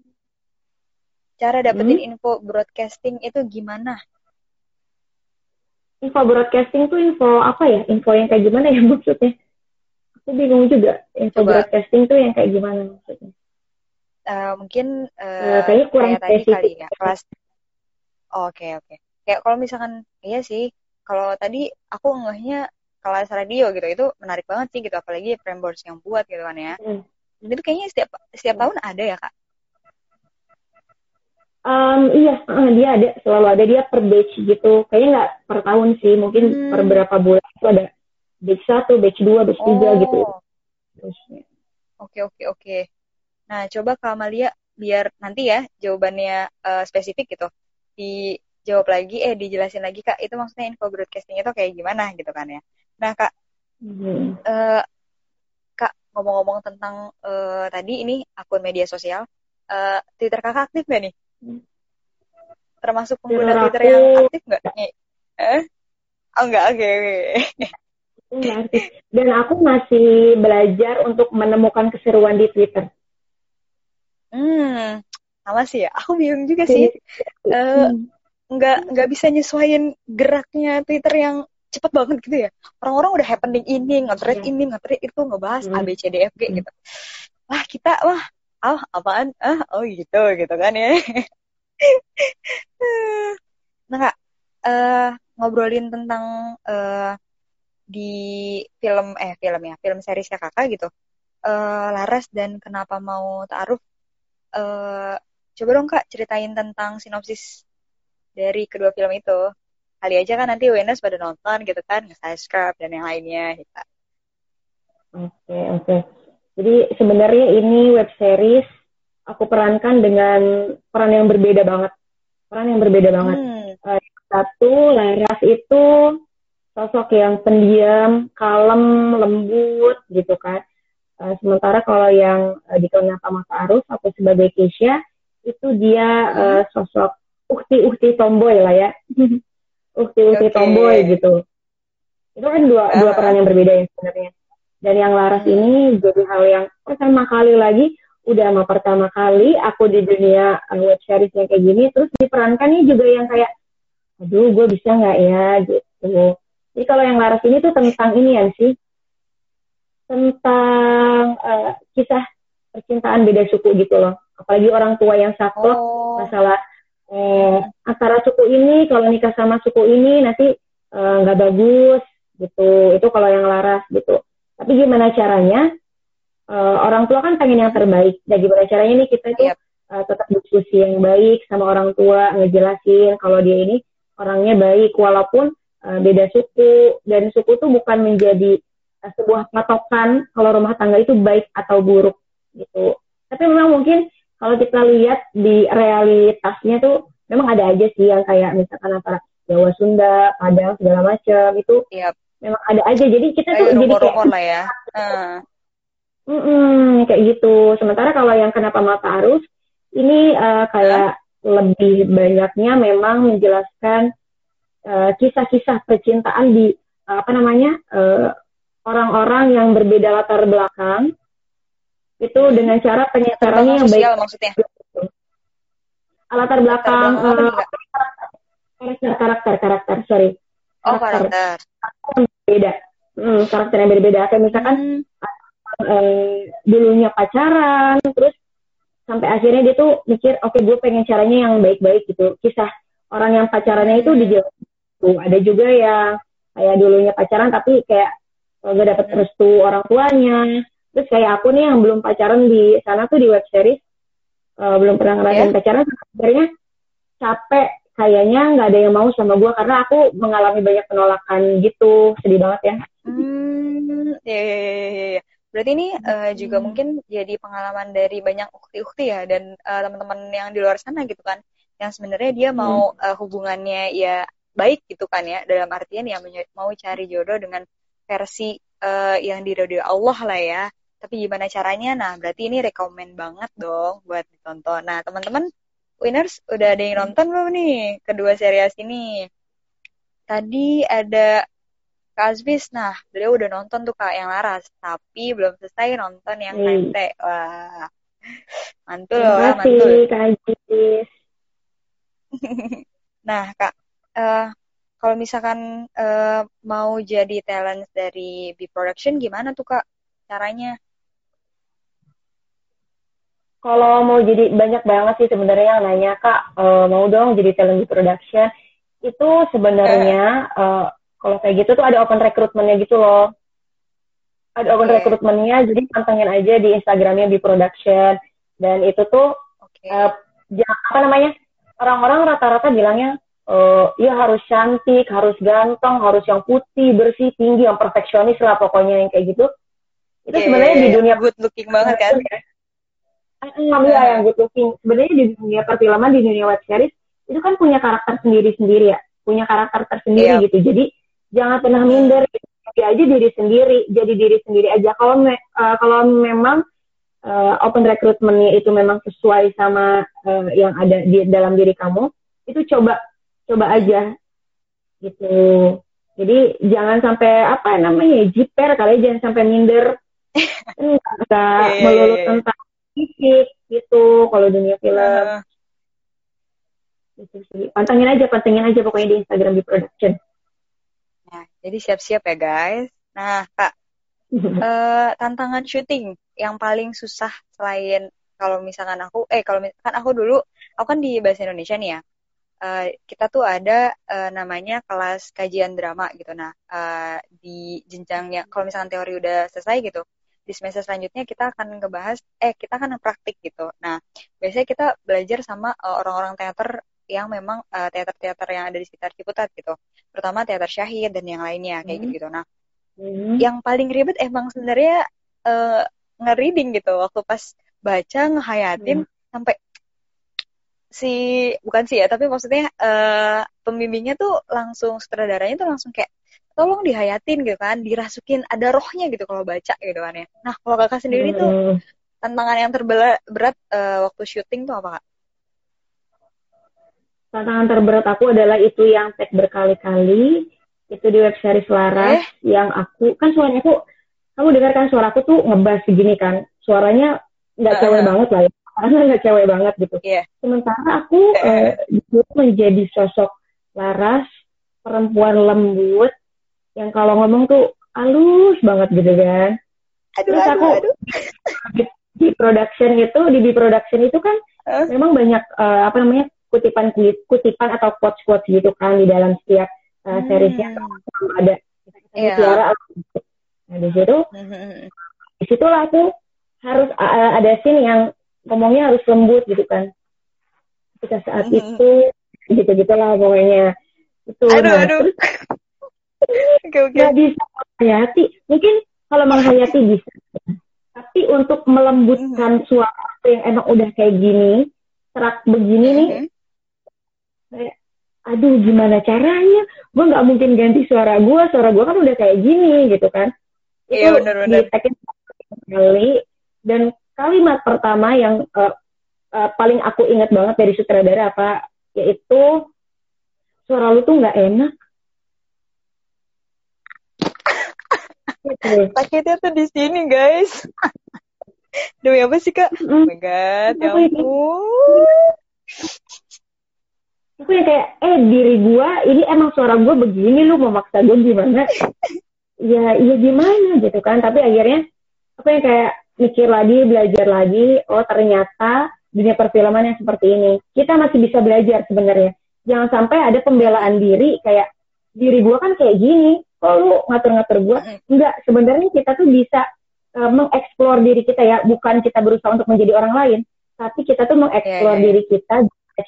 Cara dapetin Hmm? info broadcasting itu gimana? Info broadcasting tuh info apa ya? Info yang kayak gimana ya maksudnya? Aku bingung juga. Info Coba. broadcasting tuh yang kayak gimana maksudnya? Eh, mungkin eh, Eh, kayaknya kurang kayak tadi spesifik. kali ya kelas. Oke oke. Kayak kalau misalkan iya sih. Kalau tadi aku ngehnya kelas radio gitu itu menarik banget sih gitu apalagi Prambors yang buat gitu kan ya. Hmm. Dan itu kayaknya setiap setiap tahun ada ya kak. Um, iya, dia ada selalu ada dia per batch gitu. Kayaknya nggak per tahun sih, mungkin Hmm. per berapa bulan itu ada batch satu, batch dua, batch tiga gitu. Oh. Oke oke oke. Nah coba Kak Amalia biar nanti ya jawabannya eh, spesifik gitu dijawab lagi eh dijelasin lagi Kak itu maksudnya info broadcasting itu kayak gimana gitu kan ya. Nah Kak Hmm. eh, Kak ngomong-ngomong tentang eh, tadi ini akun media sosial eh, Twitter Kakak aktif nggak nih? Termasuk pengguna Twitter Twitter aku- yang aktif nggak? Eh? Oh enggak oke. Iya, sih. Dan aku masih belajar untuk menemukan keseruan di Twitter. Hmm sama sih ya. Aku bingung juga sih. Eh, Hmm. nggak nggak bisa nyesuaiin geraknya Twitter yang cepet banget gitu ya. Orang-orang udah happening ini, nge-thread Iya. ini, nge-thread itu, ngebahas Hmm. A, B, C, D, F, G Hmm. gitu. Wah, kita, wah, ah, apaan? Ah, oh gitu, gitu kan ya. nah, Kak, eh, ngobrolin tentang eh, di film, eh, film ya, film seriesnya kakak gitu. Eh, Laras dan kenapa mau taruh eh, coba dong Kak ceritain tentang sinopsis dari kedua film itu. Kali aja kan nanti Wenas pada nonton gitu kan, nge-subscribe dan yang lainnya gitu. Oke, oke. Jadi sebenarnya ini web series aku perankan dengan peran yang berbeda banget. Peran yang berbeda banget. Hmm. Satu, Laras itu sosok yang pendiam, kalem, lembut gitu kan. Eh, sementara kalau yang uh, di Kenapa Maka Arus, aku sebagai Keisha, itu dia eh, sosok ukti-ukti tomboy lah ya. ukti-ukti Oke. tomboy gitu. Itu kan dua, dua Ah. peran yang berbeda ya sebenarnya. Dan yang Laras ini jadi hal yang pertama kali lagi, udah sama pertama kali aku di dunia uh, web series yang kayak gini, terus diperankannya juga yang kayak, aduh gue bisa nggak ya gitu. Jadi kalau yang Laras ini tuh tentang ini ya sih, tentang uh, kisah percintaan beda suku gitu loh. Apalagi orang tua yang saklek Oh. masalah eh, antara suku ini kalau nikah sama suku ini nanti eh, nggak bagus gitu itu kalau yang laras gitu Tapi gimana caranya? Uh, orang tua kan pengen yang terbaik. Dan gimana caranya nih kita itu yep. uh, tetap diskusi yang baik sama orang tua, ngejelasin kalau dia ini orangnya baik walaupun uh, beda suku dan suku tuh bukan menjadi uh, sebuah patokan kalau rumah tangga itu baik atau buruk gitu. Tapi memang mungkin kalau kita lihat di realitasnya tuh memang ada aja sih yang kayak misalkan antara Jawa Sunda, Padang segala macam itu yep memang ada aja. Jadi kita tuh jadi kayak lah ya. Uh. mm -mm, kayak gitu. Sementara kalau yang kenapa mata arus ini uh, kayak uh. lebih banyaknya memang menjelaskan kisah kisah-kisah percintaan di uh, apa namanya orang-orang uh, yang berbeda latar belakang itu hmm. dengan cara penyesarannya yang baik. maksudnya? Latar belakang uh, karakter karakter karakter sorry oh karakter. beda. Hmm, karakter yang berbeda kayak misalkan hmm. eh, dulunya pacaran terus sampai akhirnya dia tuh mikir oke okay, gue pengen caranya yang baik-baik gitu. Kisah orang yang pacarannya itu di tuh ada juga yang kayak dulunya pacaran tapi kayak eh, gak dapet restu orang tuanya. Terus kayak aku nih yang belum pacaran di sana tuh di web series uh, belum pernah ngerasain yeah. pacaran akhirnya capek kayaknya nggak ada yang mau sama gue karena aku mengalami banyak penolakan gitu. Sedih banget ya. Hmm ya ya ya, ya. berarti ini uh, juga mungkin jadi pengalaman dari banyak ukti-ukti ya dan uh, teman-teman yang di luar sana gitu kan yang sebenarnya dia mau hmm. uh, hubungannya ya baik gitu kan ya dalam artian ya mau cari jodoh dengan versi uh, yang diridhoi Allah lah ya. Tapi gimana caranya? Nah berarti ini rekomend banget dong buat ditonton. Nah teman-teman Winners udah ada yang nonton belum nih kedua serial ini? Tadi ada Kak Azbis, nah beliau udah nonton tuh Kak yang Laras, tapi belum selesai nonton yang hmm. Wah, mantul loh, mantul. Kak Azbis. nah Kak, uh, kalau misalkan uh, mau jadi talent dari B Production gimana tuh Kak caranya? Kalau mau jadi banyak banget sih sebenarnya yang nanya kak uh, mau dong jadi talent di production. Itu sebenarnya uh, kalau kayak gitu tuh ada open recruitmentnya gitu loh. Ada open okay. recruitmentnya jadi pantengin aja di instagramnya di production. Dan itu tuh okay. uh, apa namanya orang-orang rata-rata bilangnya uh, ya harus cantik harus ganteng harus yang putih bersih tinggi yang perfeksionis lah pokoknya yang kayak gitu. Itu yeah, sebenarnya yeah, di iya. dunia good looking banget kan ngambil uh. yang good looking sebenarnya di dunia perfilman di dunia web series itu kan punya karakter sendiri-sendiri ya. Punya karakter tersendiri yeah. gitu. Jadi jangan pernah minder. Gitu. jadi aja diri sendiri. Jadi diri sendiri aja. Kalau me uh, kalau memang uh, open recruitmentnya itu memang sesuai sama uh, yang ada di dalam diri kamu itu coba. Coba aja. Gitu. Jadi jangan sampai apa namanya jiper kali jangan sampai minder. Enggak yeah, iya, melulu yeah, yeah. tentang fisik gitu kalau dunia film. Uh. gitu sih. Pantengin aja pantengin aja pokoknya di Instagram di production. Nah jadi siap-siap ya guys. Nah kak uh, tantangan syuting yang paling susah selain kalau misalkan aku eh kalau misalkan aku dulu aku kan di bahasa Indonesia nih ya. Uh, kita tuh ada uh, namanya kelas kajian drama gitu. Nah uh, di jenjangnya kalau misalkan teori udah selesai gitu di semester selanjutnya kita akan ngebahas eh kita akan praktik gitu. Nah, biasanya kita belajar sama uh, orang-orang teater yang memang uh, teater-teater yang ada di sekitar Ciputat gitu. Terutama teater Syahid dan yang lainnya kayak hmm. gitu. Nah, hmm. yang paling ribet emang sebenarnya uh, ngereading gitu waktu pas baca ngehayatin hmm. sampai si bukan sih ya tapi maksudnya uh, pembimbingnya tuh langsung sutradaranya tuh langsung kayak tolong dihayatin gitu kan dirasukin ada rohnya gitu kalau baca gitu kan ya. Nah kalau kakak sendiri hmm. tuh tantangan yang terberat berat uh, waktu syuting tuh apa kak? Tantangan terberat aku adalah itu yang tag berkali-kali itu di web series Laras eh? yang aku kan suaranya aku kamu dengarkan suara aku tuh ngebas segini kan? Suaranya nggak uh, cewek banget lah ya. Karena nggak cewek banget gitu. Yeah. sementara aku uh, menjadi sosok Laras perempuan lembut yang kalau ngomong tuh halus banget gitu kan. Aduh, Terus aku aduh, di production itu di di production itu kan uh. memang banyak uh, apa namanya kutipan kutipan atau quotes quotes gitu kan di dalam setiap uh, seriesnya hmm. ada. Yeah. nah di situ di situlah aku harus uh, ada scene yang ngomongnya harus lembut gitu kan ketika saat itu gitu gitulah pokoknya itu aduh nah, aduh terus oke oke. Nggak bisa menghayati. Mungkin kalau menghayati bisa. Tapi untuk melembutkan suara yang emang udah kayak gini serak begini nih Mhm. kayak aduh gimana caranya? Gue nggak mungkin ganti suara gue suara gue kan udah kayak gini gitu kan. Iya, bener-bener. tag kali dan kalimat pertama yang eh, eh, paling aku ingat banget dari sutradara apa? Yaitu suara lu tuh nggak enak sakitnya tuh di sini guys. Demi apa sih kak? Oh Mm. my god ya ini? ampun. Aku yang kayak eh diri gua ini emang suara gua begini lu mau maksa gua gimana? Ya ya gimana gitu kan? Tapi akhirnya aku yang kayak mikir lagi belajar lagi oh ternyata dunia perfilman yang seperti ini kita masih bisa belajar sebenarnya. Jangan sampai ada pembelaan diri kayak diri gua kan kayak gini kok lu ngatur-ngatur gua enggak. Sebenarnya kita tuh bisa eh, mengeksplor diri kita ya. Bukan kita berusaha untuk menjadi orang lain tapi kita tuh mengeksplor iya, iya. diri kita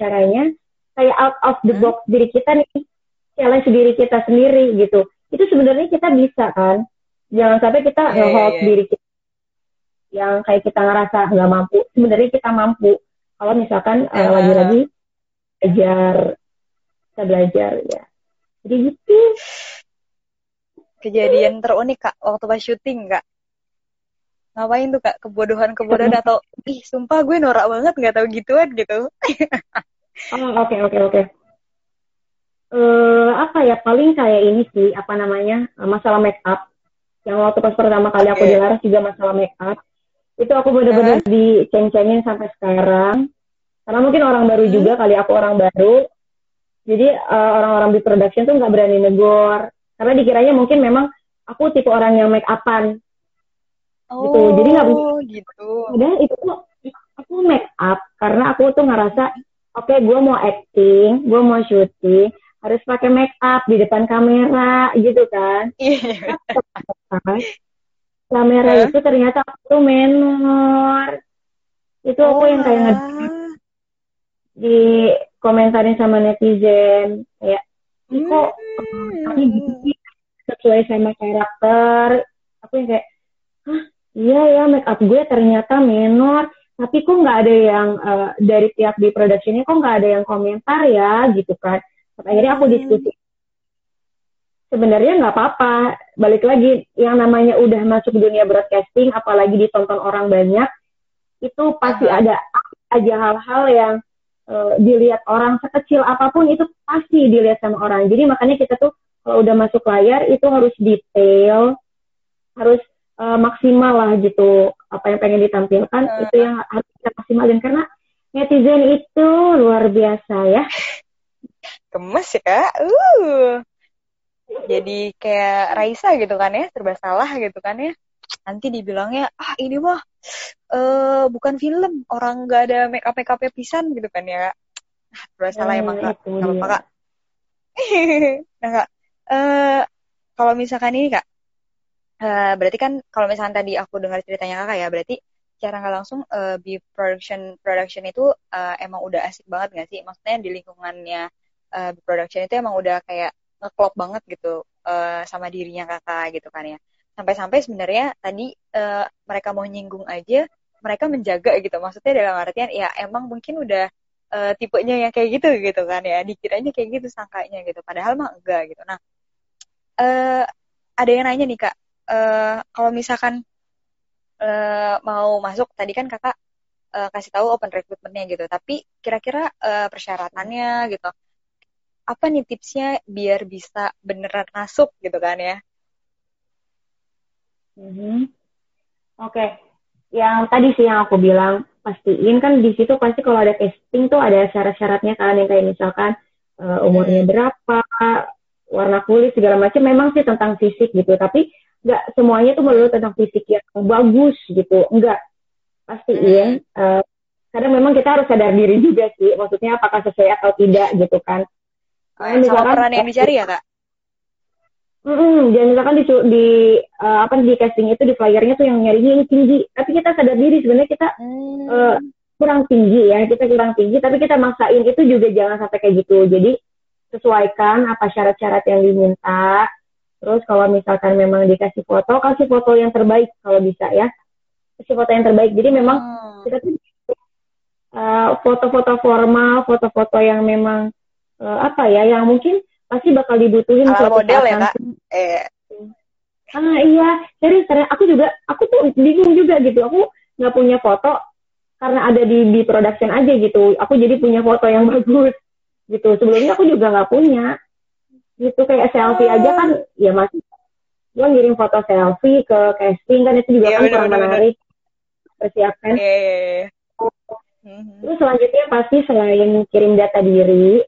caranya kayak out of the Hmm. box diri kita nih challenge diri kita sendiri gitu. Itu sebenarnya kita bisa kan? Jangan sampai kita iya, nge-hold iya. diri kita yang kayak kita ngerasa nggak mampu. Sebenarnya kita mampu. Kalau misalkan eh, Ah. lagi-lagi belajar kita belajar ya. Jadi gitu kejadian terunik kak waktu pas syuting kak ngapain tuh kak kebodohan kebodohan atau ih sumpah gue norak banget nggak tahu gituan gitu Oh, oke oke oke. Eh apa ya paling kayak ini sih apa namanya eh, masalah make up. Yang waktu pas pertama kali aku Oke. dilaras juga masalah make up. Itu aku bener-bener diceng-cengin sampai sekarang. Karena mungkin orang baru Hmm. juga kali aku orang baru. Jadi eh, orang-orang di production tuh nggak berani negor. Karena dikiranya mungkin memang aku tipe orang yang make upan. oh Jadi nggak gitu Padahal itu tuh aku make up karena aku tuh ngerasa oke gue mau acting, gue mau syuting harus pakai make up di depan kamera gitu kan. iya? Kamera Hah? itu ternyata aku tuh menor. Itu aku yang kayak Oh, di komentarin sama netizen "Ih, kok Hmm. ini gitu sih sesuai sama karakter. Aku yang kayak hah iya ya make up gue ternyata menor tapi kok nggak ada yang eh, dari pihak di productionnya kok nggak ada yang komentar ya gitu kan Sampai akhirnya aku Hmm. diskusi sebenarnya nggak apa-apa balik lagi yang namanya udah masuk dunia broadcasting apalagi ditonton orang banyak itu pasti ada aja hal-hal yang eh, dilihat orang sekecil apa pun itu pasti dilihat sama orang. Jadi makanya kita tuh kalau udah masuk layar itu harus detail harus eh, maksimal lah gitu apa yang pengen ditampilkan. Hmm. itu yang harus kita maksimalin. Karena netizen itu luar biasa ya. Gemes ya kak uh. Jadi kayak Raisa gitu kan ya serba salah gitu kan ya nanti dibilangnya ah ini mah eh bukan film. Orang nggak ada make up make upnya pisan gitu kan ya serba salah Hmm, emang kak. nggak apa-apa dia. kak nah kak eh kalau misalkan ini kak eh berarti kan kalau misalkan tadi aku dengar ceritanya kakak ya berarti secara nggak langsung eh, di production production itu eh, emang udah asik banget nggak sih? Maksudnya di lingkungannya eh, production itu emang udah kayak ngeklop banget gitu eh, sama dirinya kakak gitu kan ya sampai-sampai sebenarnya tadi eh, mereka mau nyinggung aja mereka menjaga gitu. Maksudnya dalam artian ya emang mungkin udah eh, tipenya yang kayak gitu gitu kan ya. Dikiranya kayak gitu sangkanya gitu. Padahal mah enggak gitu. Nah eh ada yang nanya nih kak. Eh kalau misalkan eh, mau masuk tadi kan kakak eh, kasih tahu open recruitmentnya gitu. Tapi kira-kira eh, persyaratannya gitu. Apa nih tipsnya biar bisa beneran masuk gitu kan ya Mhm. Oke, yang tadi sih yang aku bilang pastiin kan di situ pasti kalau ada casting tuh ada syarat-syaratnya kan yang kayak misalkan eh, umurnya berapa, warna kulit segala macam. Memang sih tentang fisik gitu, tapi nggak semuanya tuh melulu tentang fisik yang bagus gitu. Enggak, pastiin. eh, kadang memang kita harus sadar diri juga sih, maksudnya apakah sesuai atau tidak gitu kan. Eh, sama peran yang dicari ya kak Hmm, dan misalkan di, di uh, apa di casting itu di flyernya tuh yang nyarinya ini tinggi, tapi kita sadar diri sebenarnya kita hmm. uh, kurang tinggi ya, kita kurang tinggi, tapi kita maksain itu juga jangan sampai kayak gitu. Jadi sesuaikan apa syarat-syarat yang diminta. Terus kalau misalkan memang dikasih foto, kasih foto yang terbaik kalau bisa ya, kasih foto yang terbaik. Jadi memang hmm. kita tuh uh, foto-foto formal, foto-foto yang memang uh, apa ya, yang mungkin pasti bakal dibutuhin Ala model ya kak? eh. Ah iya. Serius ternyata aku juga aku tuh bingung juga gitu. Aku nggak punya foto karena ada di di production aja gitu. Aku jadi punya foto yang bagus gitu. Sebelumnya aku juga nggak punya. Gitu kayak selfie oh. aja kan ya masih gue ngirim foto selfie ke casting kan itu juga yeah, kan kurang menarik. Persiapkan. Yeah, yeah, yeah. Terus selanjutnya pasti selain kirim data diri,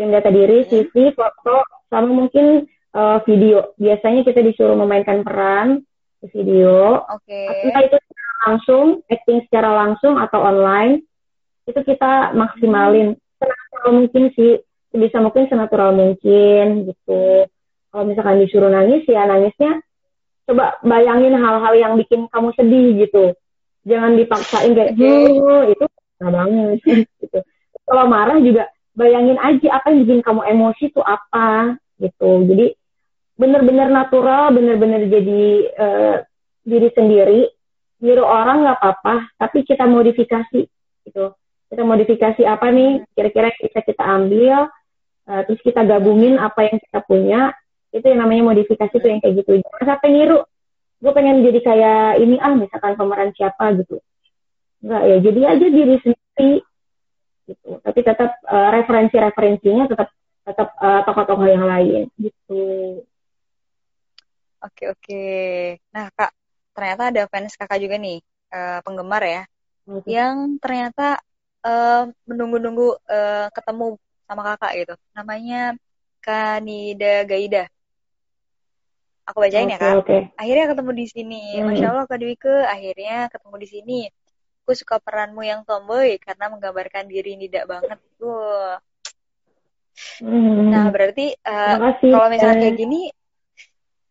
kirim data diri, CV, foto, sama mungkin uh, video. Biasanya kita disuruh memainkan peran di video. Oke. Okay. Entah itu langsung, acting secara langsung atau online, itu kita maksimalin. Senatural mungkin sih, bisa mungkin senatural mungkin gitu. Kalau misalkan disuruh nangis, ya nangisnya coba bayangin hal-hal yang bikin kamu sedih gitu. Jangan dipaksain kayak, okay. itu nggak banget gitu. Kalau marah juga bayangin aja apa yang bikin kamu emosi itu apa gitu. Jadi bener-bener natural bener-bener jadi uh, diri sendiri. Niru orang nggak apa-apa tapi kita modifikasi gitu. Kita modifikasi apa nih? Kira-kira bisa kita ambil uh, terus kita gabungin apa yang kita punya. Itu yang namanya modifikasi tuh yang kayak gitu. Jangan sampai niru. Gue pengen jadi kayak ini ah misalkan pemeran siapa gitu. Enggak ya jadi aja diri sendiri gitu. Tapi tetap uh, referensi-referensinya tetap tetap uh, tokoh-tokoh yang lain gitu. Oke oke. Nah kak ternyata ada fans kakak juga nih uh, penggemar ya okay. yang ternyata uh, menunggu-nunggu uh, ketemu sama kakak gitu. Namanya Kanida Gaida. Aku bacain okay, ya kak. okay. akhirnya ketemu di sini. Hmm. masya allah kak Dwike akhirnya ketemu di sini aku suka peranmu yang tomboy karena menggambarkan diri tidak banget. Wow. Hmm. Nah, berarti uh, kalau misalnya kayak gini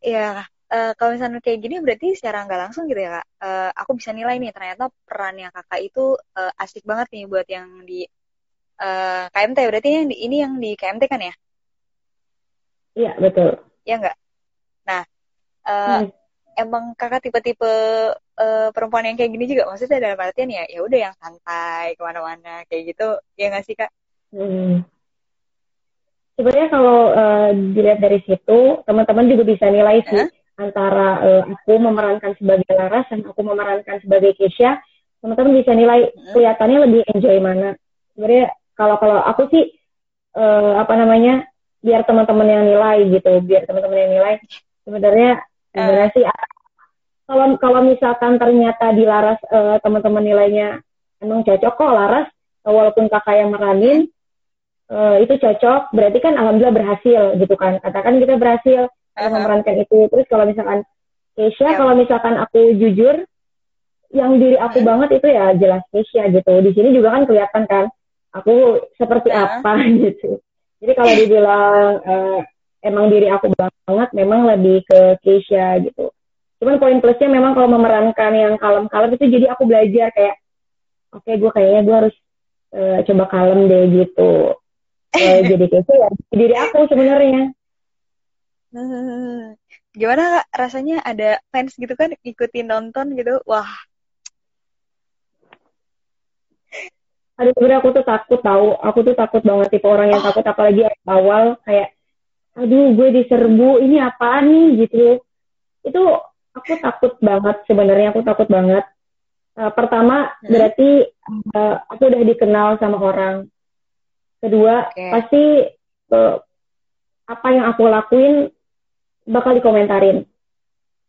ya uh, kalau misalnya kayak gini berarti secara nggak langsung gitu ya kak uh, aku bisa nilai nih ternyata perannya kakak itu uh, asik banget nih buat yang di uh, KMT berarti yang di, ini yang di KMT kan ya iya betul ya enggak nah uh, hmm. Emang kakak tipe-tipe uh, perempuan yang kayak gini juga maksudnya dalam artian ya ya udah yang santai ke mana-mana kayak gitu ya nggak sih kak? Hmm. Sebenarnya kalau uh, dilihat dari situ teman-teman juga bisa nilai sih huh? antara uh, aku memerankan sebagai Laras dan aku memerankan sebagai Keisha teman-teman bisa nilai hmm. kelihatannya lebih enjoy mana. Sebenarnya kalau kalau aku sih uh, apa namanya biar teman-teman yang nilai gitu biar teman-teman yang nilai sebenarnya sebenarnya uh. sih kalau kalau misalkan ternyata di Laras uh, teman-teman nilainya emang cocok kok Laras walaupun kakak yang meranin uh, itu cocok berarti kan alhamdulillah berhasil gitu kan katakan kita berhasil uh-huh. memerankan itu terus kalau misalkan Keisha yeah. kalau misalkan aku jujur yang diri aku uh-huh. banget itu ya jelas Keisha gitu di sini juga kan kelihatan kan aku seperti uh-huh. apa gitu jadi kalau dibilang uh, emang diri aku banget memang lebih ke Keisha gitu. Cuman poin plusnya memang kalau memerankan yang kalem-kalem itu jadi aku belajar kayak oke okay, gue kayaknya gue harus uh, coba kalem deh gitu. Uh, jadi kayak ya diri aku sebenarnya. Gimana kak? Rasanya ada fans gitu kan ikutin nonton gitu? Wah. Aduh sebenarnya aku tuh takut tahu, aku tuh takut banget tipe orang yang oh. takut apalagi awal kayak, aduh gue diserbu ini apa nih gitu. Itu aku takut banget sebenarnya aku takut banget uh, pertama hmm. berarti uh, aku udah dikenal sama orang kedua okay. pasti uh, apa yang aku lakuin bakal dikomentarin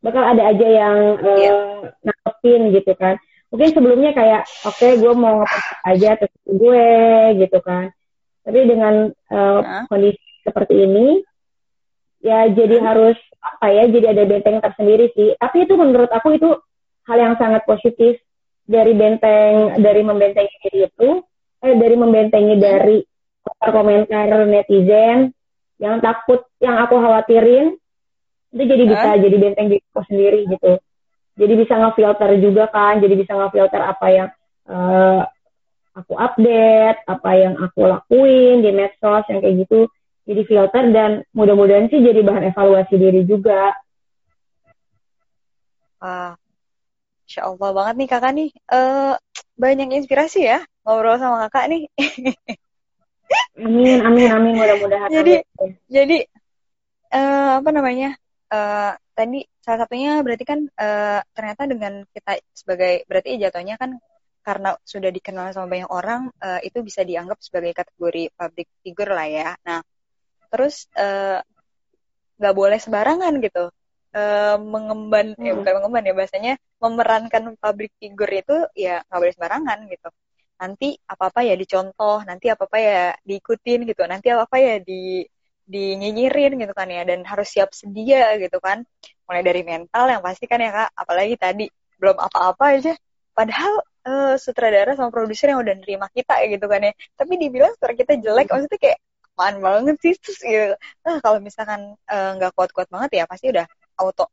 bakal ada aja yang uh, yeah. nangkepin gitu kan mungkin sebelumnya kayak oke okay, gue mau aja terus gue gitu kan tapi dengan uh, kondisi seperti ini ya jadi harus apa ya jadi ada benteng tersendiri sih. Tapi itu menurut aku itu hal yang sangat positif. Dari benteng dari membentengi diri itu eh dari membentengi dari komentar netizen yang takut yang aku khawatirin itu jadi bisa huh? jadi benteng diri aku sendiri gitu. Jadi bisa ngefilter juga kan jadi bisa ngefilter apa yang uh, aku update apa yang aku lakuin di medsos yang kayak gitu jadi filter dan mudah-mudahan sih jadi bahan evaluasi diri juga. Uh, Insya Allah banget nih kakak nih. Uh, banyak inspirasi ya ngobrol sama kakak nih. Amin amin amin. Mudah-mudahan jadi amin. jadi uh, apa namanya? Uh, tadi salah satunya berarti kan uh, ternyata dengan kita sebagai berarti jatuhnya kan karena sudah dikenal sama banyak orang uh, itu bisa dianggap sebagai kategori public figure lah ya. Nah terus nggak uh, boleh sembarangan gitu uh, mengemban hmm. ya bukan mengemban ya bahasanya memerankan public figure itu ya nggak boleh sembarangan gitu. Nanti apa apa ya dicontoh, nanti apa apa ya diikutin gitu, nanti apa apa ya di dinyinyirin gitu kan ya dan harus siap sedia gitu kan mulai dari mental yang pasti kan ya kak apalagi tadi belum apa-apa aja padahal uh, sutradara sama produser yang udah nerima kita ya gitu kan ya tapi dibilang suara kita jelek maksudnya kayak apaan banget sih? Terus gitu nah, kalau misalkan eh, nggak uh, kuat-kuat banget ya pasti udah auto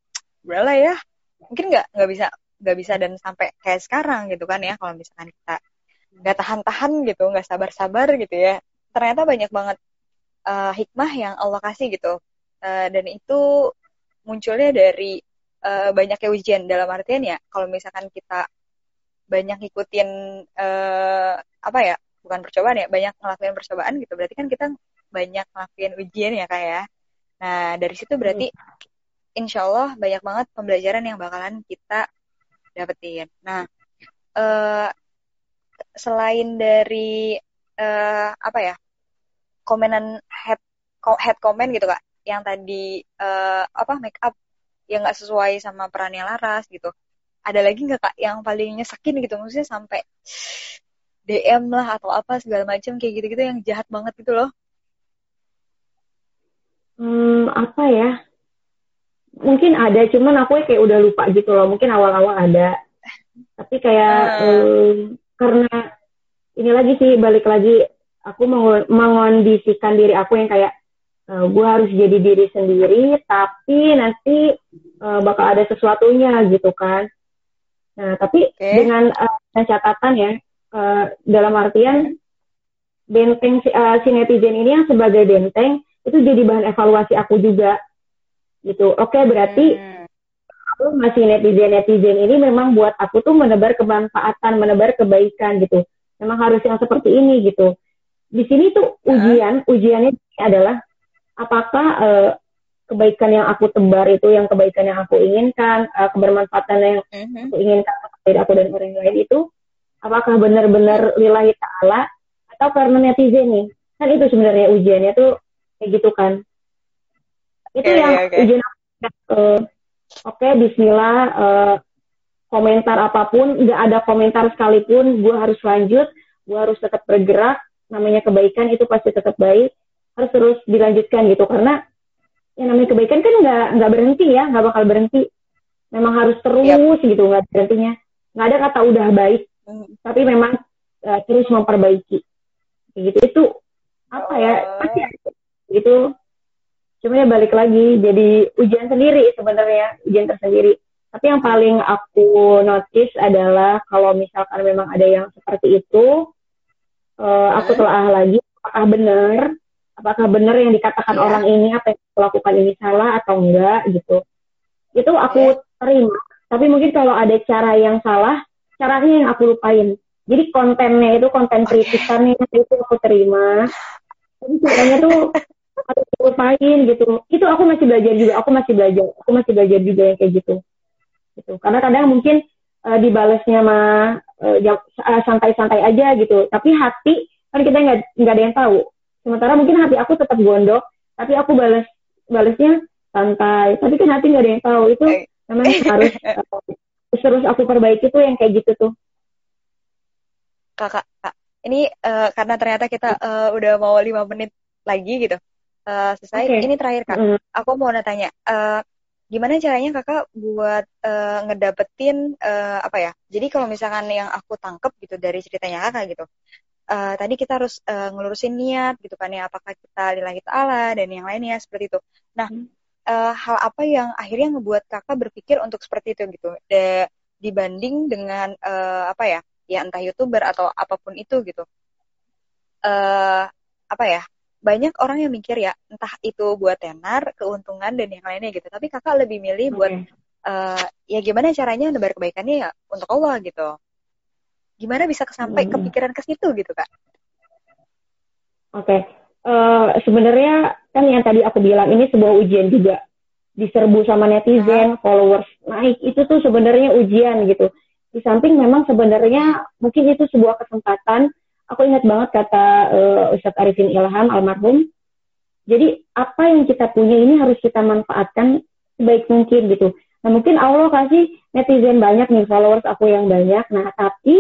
lah ya. Mungkin nggak nggak bisa nggak bisa dan sampai kayak sekarang gitu kan ya kalau misalkan kita nggak tahan-tahan gitu nggak sabar-sabar gitu ya. Ternyata banyak banget uh, hikmah yang Allah kasih gitu. Uh, dan itu munculnya dari uh, banyaknya ujian. Dalam artian ya kalau misalkan kita banyak ngikutin uh, apa ya bukan percobaan ya banyak ngelakuin percobaan gitu. Berarti kan kita banyak ngelakuin ujian ya kayak ya. Nah dari situ berarti insya Allah banyak banget pembelajaran yang bakalan kita dapetin. Nah uh, selain dari uh, apa ya komenan head head comment gitu kak yang tadi uh, apa make up yang nggak sesuai sama perannya Laras gitu ada lagi nggak kak yang paling nyesakin gitu? Maksudnya sampai DM lah atau apa segala macam kayak gitu-gitu yang jahat banget gitu loh. Hmm apa ya? Mungkin ada cuman aku kayak udah lupa gitu loh. Mungkin awal-awal ada. Tapi kayak uh. um, karena ini lagi sih balik lagi aku mengondisikan diri aku yang kayak uh, eh, gue harus jadi diri sendiri tapi nanti uh, bakal ada sesuatunya gitu kan. Nah tapi okay. dengan uh, catatan ya uh, dalam artian benteng uh, si netizen ini yang sebagai benteng itu jadi bahan evaluasi aku juga. Gitu. Oke okay, berarti hmm. aku masih netizen netizen ini memang buat aku tuh menebar kemanfaatan menebar kebaikan gitu. Memang harus yang seperti ini gitu. Di sini tuh ujian, ujiannya adalah apakah uh, kebaikan yang aku tebar itu yang kebaikan yang aku inginkan, uh, kebermanfaatan yang uh-huh. aku inginkan dari aku dan orang lain itu apakah benar-benar lillahi taala atau karena netizen nih? Kan itu sebenarnya ujiannya tuh kayak gitu kan. Itu okay, yang okay. ujian uh, oke okay, bismillah uh, komentar apa pun, nggak ada komentar sekalipun, gue harus lanjut, gue harus tetap bergerak, namanya kebaikan itu pasti tetap baik harus terus dilanjutkan gitu karena yang namanya kebaikan kan nggak nggak berhenti ya nggak bakal berhenti memang harus terus yep. gitu nggak berhentinya nggak ada kata udah baik hmm. tapi memang uh, terus memperbaiki. Gitu itu apa ya? Pasti gitu. Cuma ya balik lagi jadi ujian sendiri sebenarnya ujian tersendiri. Tapi yang paling aku notice adalah kalau misalkan memang ada yang seperti itu uh, aku telah lagi apakah benar? Apakah benar yang dikatakan yeah. orang ini apa yang aku lakukan ini salah atau enggak gitu. Itu aku yeah. terima. Tapi mungkin kalau ada cara yang salah caranya yang aku lupain. Jadi kontennya itu konten kritikannya itu aku terima. Tapi caranya tuh aku lupain gitu. Itu aku masih belajar juga aku masih belajar aku masih belajar juga yang kayak gitu. Gitu. Karena kadang mungkin uh, dibalasnya mah uh, santai-santai aja gitu. Tapi hati kan kita nggak nggak ada yang tahu. Sementara mungkin hati aku tetap gondok tapi aku balas balasnya santai. Tapi kan hati nggak ada yang tahu. Itu memang harus uh, terus aku perbaiki tuh yang kayak gitu tuh kakak kak ini uh, karena ternyata kita uh, udah mau lima menit lagi gitu uh, selesai okay. ini terakhir kak mm. aku mau nanya uh, gimana caranya kakak buat uh, ngedapetin uh, apa ya jadi kalau misalkan yang aku tangkep gitu dari ceritanya kakak gitu uh, tadi kita harus uh, ngelurusin niat gitu kan ya apakah kita lillahi ta'ala dan yang lainnya seperti itu nah hmm. Uh, hal apa yang akhirnya ngebuat kakak berpikir untuk seperti itu gitu De, dibanding dengan uh, apa ya ya entah youtuber atau apa pun itu gitu uh, apa ya banyak orang yang mikir ya entah itu buat tenar keuntungan dan yang lainnya gitu tapi kakak lebih milih okay. buat uh, ya gimana caranya nebar kebaikannya ya untuk Allah gitu gimana bisa sampai hmm. kepikiran ke situ gitu kak oke okay. Uh, sebenarnya kan yang tadi aku bilang ini sebuah ujian juga diserbu sama netizen, followers naik itu tuh sebenarnya ujian gitu. Di samping memang sebenarnya mungkin itu sebuah kesempatan. Aku ingat banget kata uh, Ustadz Arifin Ilham almarhum. Jadi apa yang kita punya ini harus kita manfaatkan sebaik mungkin gitu. Nah mungkin Allah kasih netizen banyak nih followers aku yang banyak. Nah tapi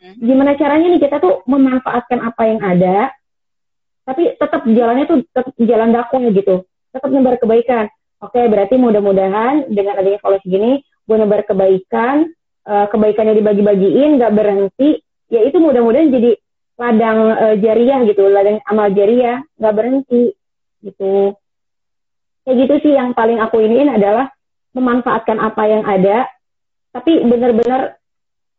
hmm. gimana caranya nih kita tuh memanfaatkan apa yang ada, tapi tetap jalannya tuh tetap jalan dakwah gitu, tetap nyebar kebaikan. Oke, berarti mudah-mudahan dengan adanya evaluasi gini, gue nebar kebaikan, uh, kebaikannya dibagi-bagiin, nggak berhenti, ya itu mudah-mudahan jadi ladang uh, jariah gitu, ladang amal jariah, nggak berhenti gitu. Kayak gitu sih yang paling aku iniin adalah memanfaatkan apa yang ada, tapi benar-benar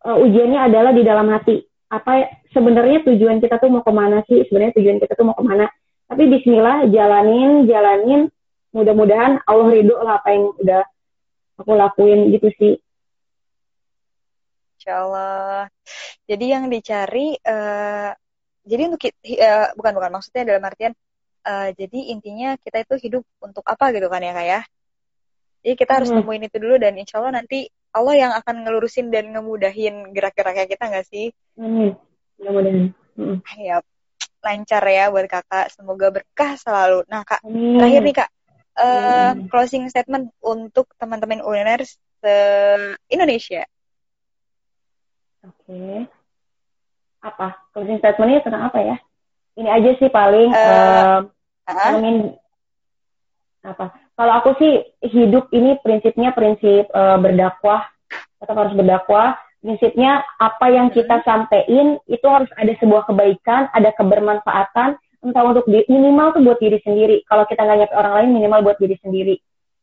uh, ujiannya adalah di dalam hati. Apa sebenarnya tujuan kita tuh mau ke mana sih? Sebenarnya tujuan kita tuh mau ke mana? Tapi Bismillah, jalanin, jalanin, mudah-mudahan Allah ridho lah apa yang udah aku lakuin gitu sih Insya Allah. Jadi yang dicari, uh, jadi untuk uh, bukan bukan maksudnya dalam artian, uh, jadi intinya kita itu hidup untuk apa gitu kan ya kak ya? Jadi kita harus hmm. nemuin itu dulu dan insya Allah nanti Allah yang akan ngelurusin dan ngemudahin gerak-geraknya kita nggak sih? Hmm. Mudah-mudahan. Hmm. Ya, lancar ya buat kakak. Semoga berkah selalu. Nah kak, hmm. terakhir nih kak, uh, closing statement untuk teman-teman UNER se Indonesia. Oke. Okay. Apa? Closing statementnya tentang apa ya? Ini aja sih paling uh, uh, ingin apa? Kalau aku sih hidup ini prinsipnya prinsip uh, berdakwah, tetap harus berdakwah. Prinsipnya apa yang kita sampaikan itu harus ada sebuah kebaikan, ada kebermanfaatan, entah untuk di, minimal tuh buat diri sendiri. Kalau kita nggak nyampe orang lain minimal buat diri sendiri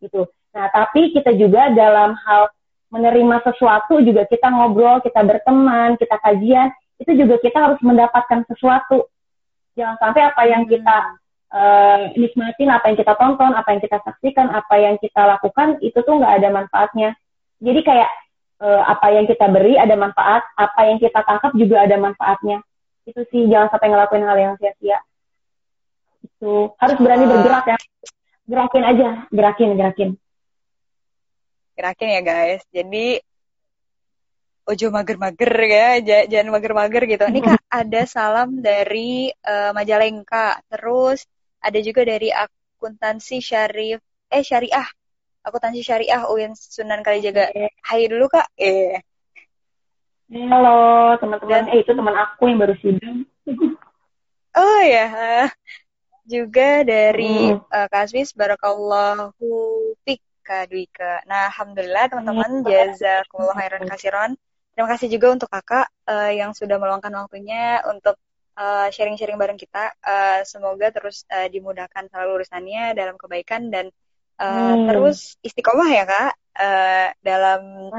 gitu. Nah tapi kita juga dalam hal menerima sesuatu juga kita ngobrol, kita berteman, kita kajian itu juga kita harus mendapatkan sesuatu. Jangan sampai apa yang hmm. kita uh, nikmatin, apa yang kita tonton, apa yang kita saksikan, apa yang kita lakukan itu tuh nggak ada manfaatnya. Jadi kayak uh, apa yang kita beri ada manfaat, apa yang kita tangkap juga ada manfaatnya. Itu sih jangan sampai ngelakuin hal yang sia-sia. Itu harus berani bergerak ya. Gerakin aja gerakin gerakin. Gerakin ya guys. Jadi ojo mager-mager ya jangan mager-mager gitu. Ini kak ada salam dari uh, Majalengka. Terus ada juga dari akuntansi syarif eh syariah. Akuntansi syariah UIN Sunan Kalijaga. Hai dulu kak. Eh halo teman-teman. Eh itu teman aku yang baru sidang. Oh ya juga dari hmm. uh, Kasmis Barakallahu Fik Kak. Dwika. Nah, Alhamdulillah teman-teman, jazakumullah khairan kasiron. Terima kasih juga untuk kakak uh, yang sudah meluangkan waktunya untuk sharing sharing-sharing bareng kita. Uh, semoga terus uh, dimudahkan selalu urusannya dalam kebaikan dan uh, hmm. terus istiqomah ya kak uh, dalam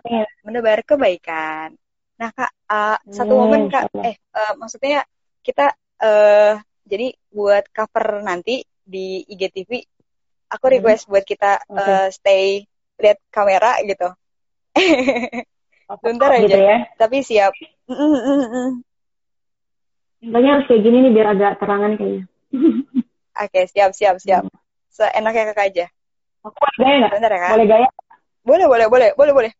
menebar kebaikan. Nah kak, uh, satu momen kak, eh uh, maksudnya kita uh, jadi buat cover nanti di IGTV, aku hmm. request hmm. buat kita okay. uh, eh, stay lihat kamera gitu. Bentar aja. Gitu ya? Tapi siap. Intinya harus kayak gini nih biar agak terangan kayaknya. Oke, okay, siap, siap, siap. Hmm. Seenaknya kakak aja. Aku boleh gaya nggak? Bentar ya, Kak. Boleh gaya? Boleh, boleh, boleh, boleh, boleh.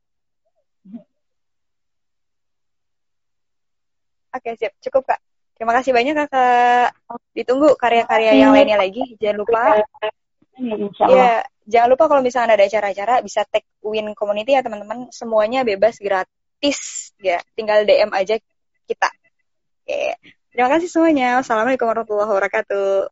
Oke, okay, siap. Cukup, Kak. Terima kasih banyak kakak. Ditunggu karya-karya yang lainnya lagi. Jangan lupa. Ya, jangan lupa kalau misalnya ada acara-acara bisa tag Win Community ya teman-teman. Semuanya bebas gratis ya. Tinggal DM aja kita. Oke. Terima kasih semuanya. Wassalamualaikum warahmatullahi wabarakatuh.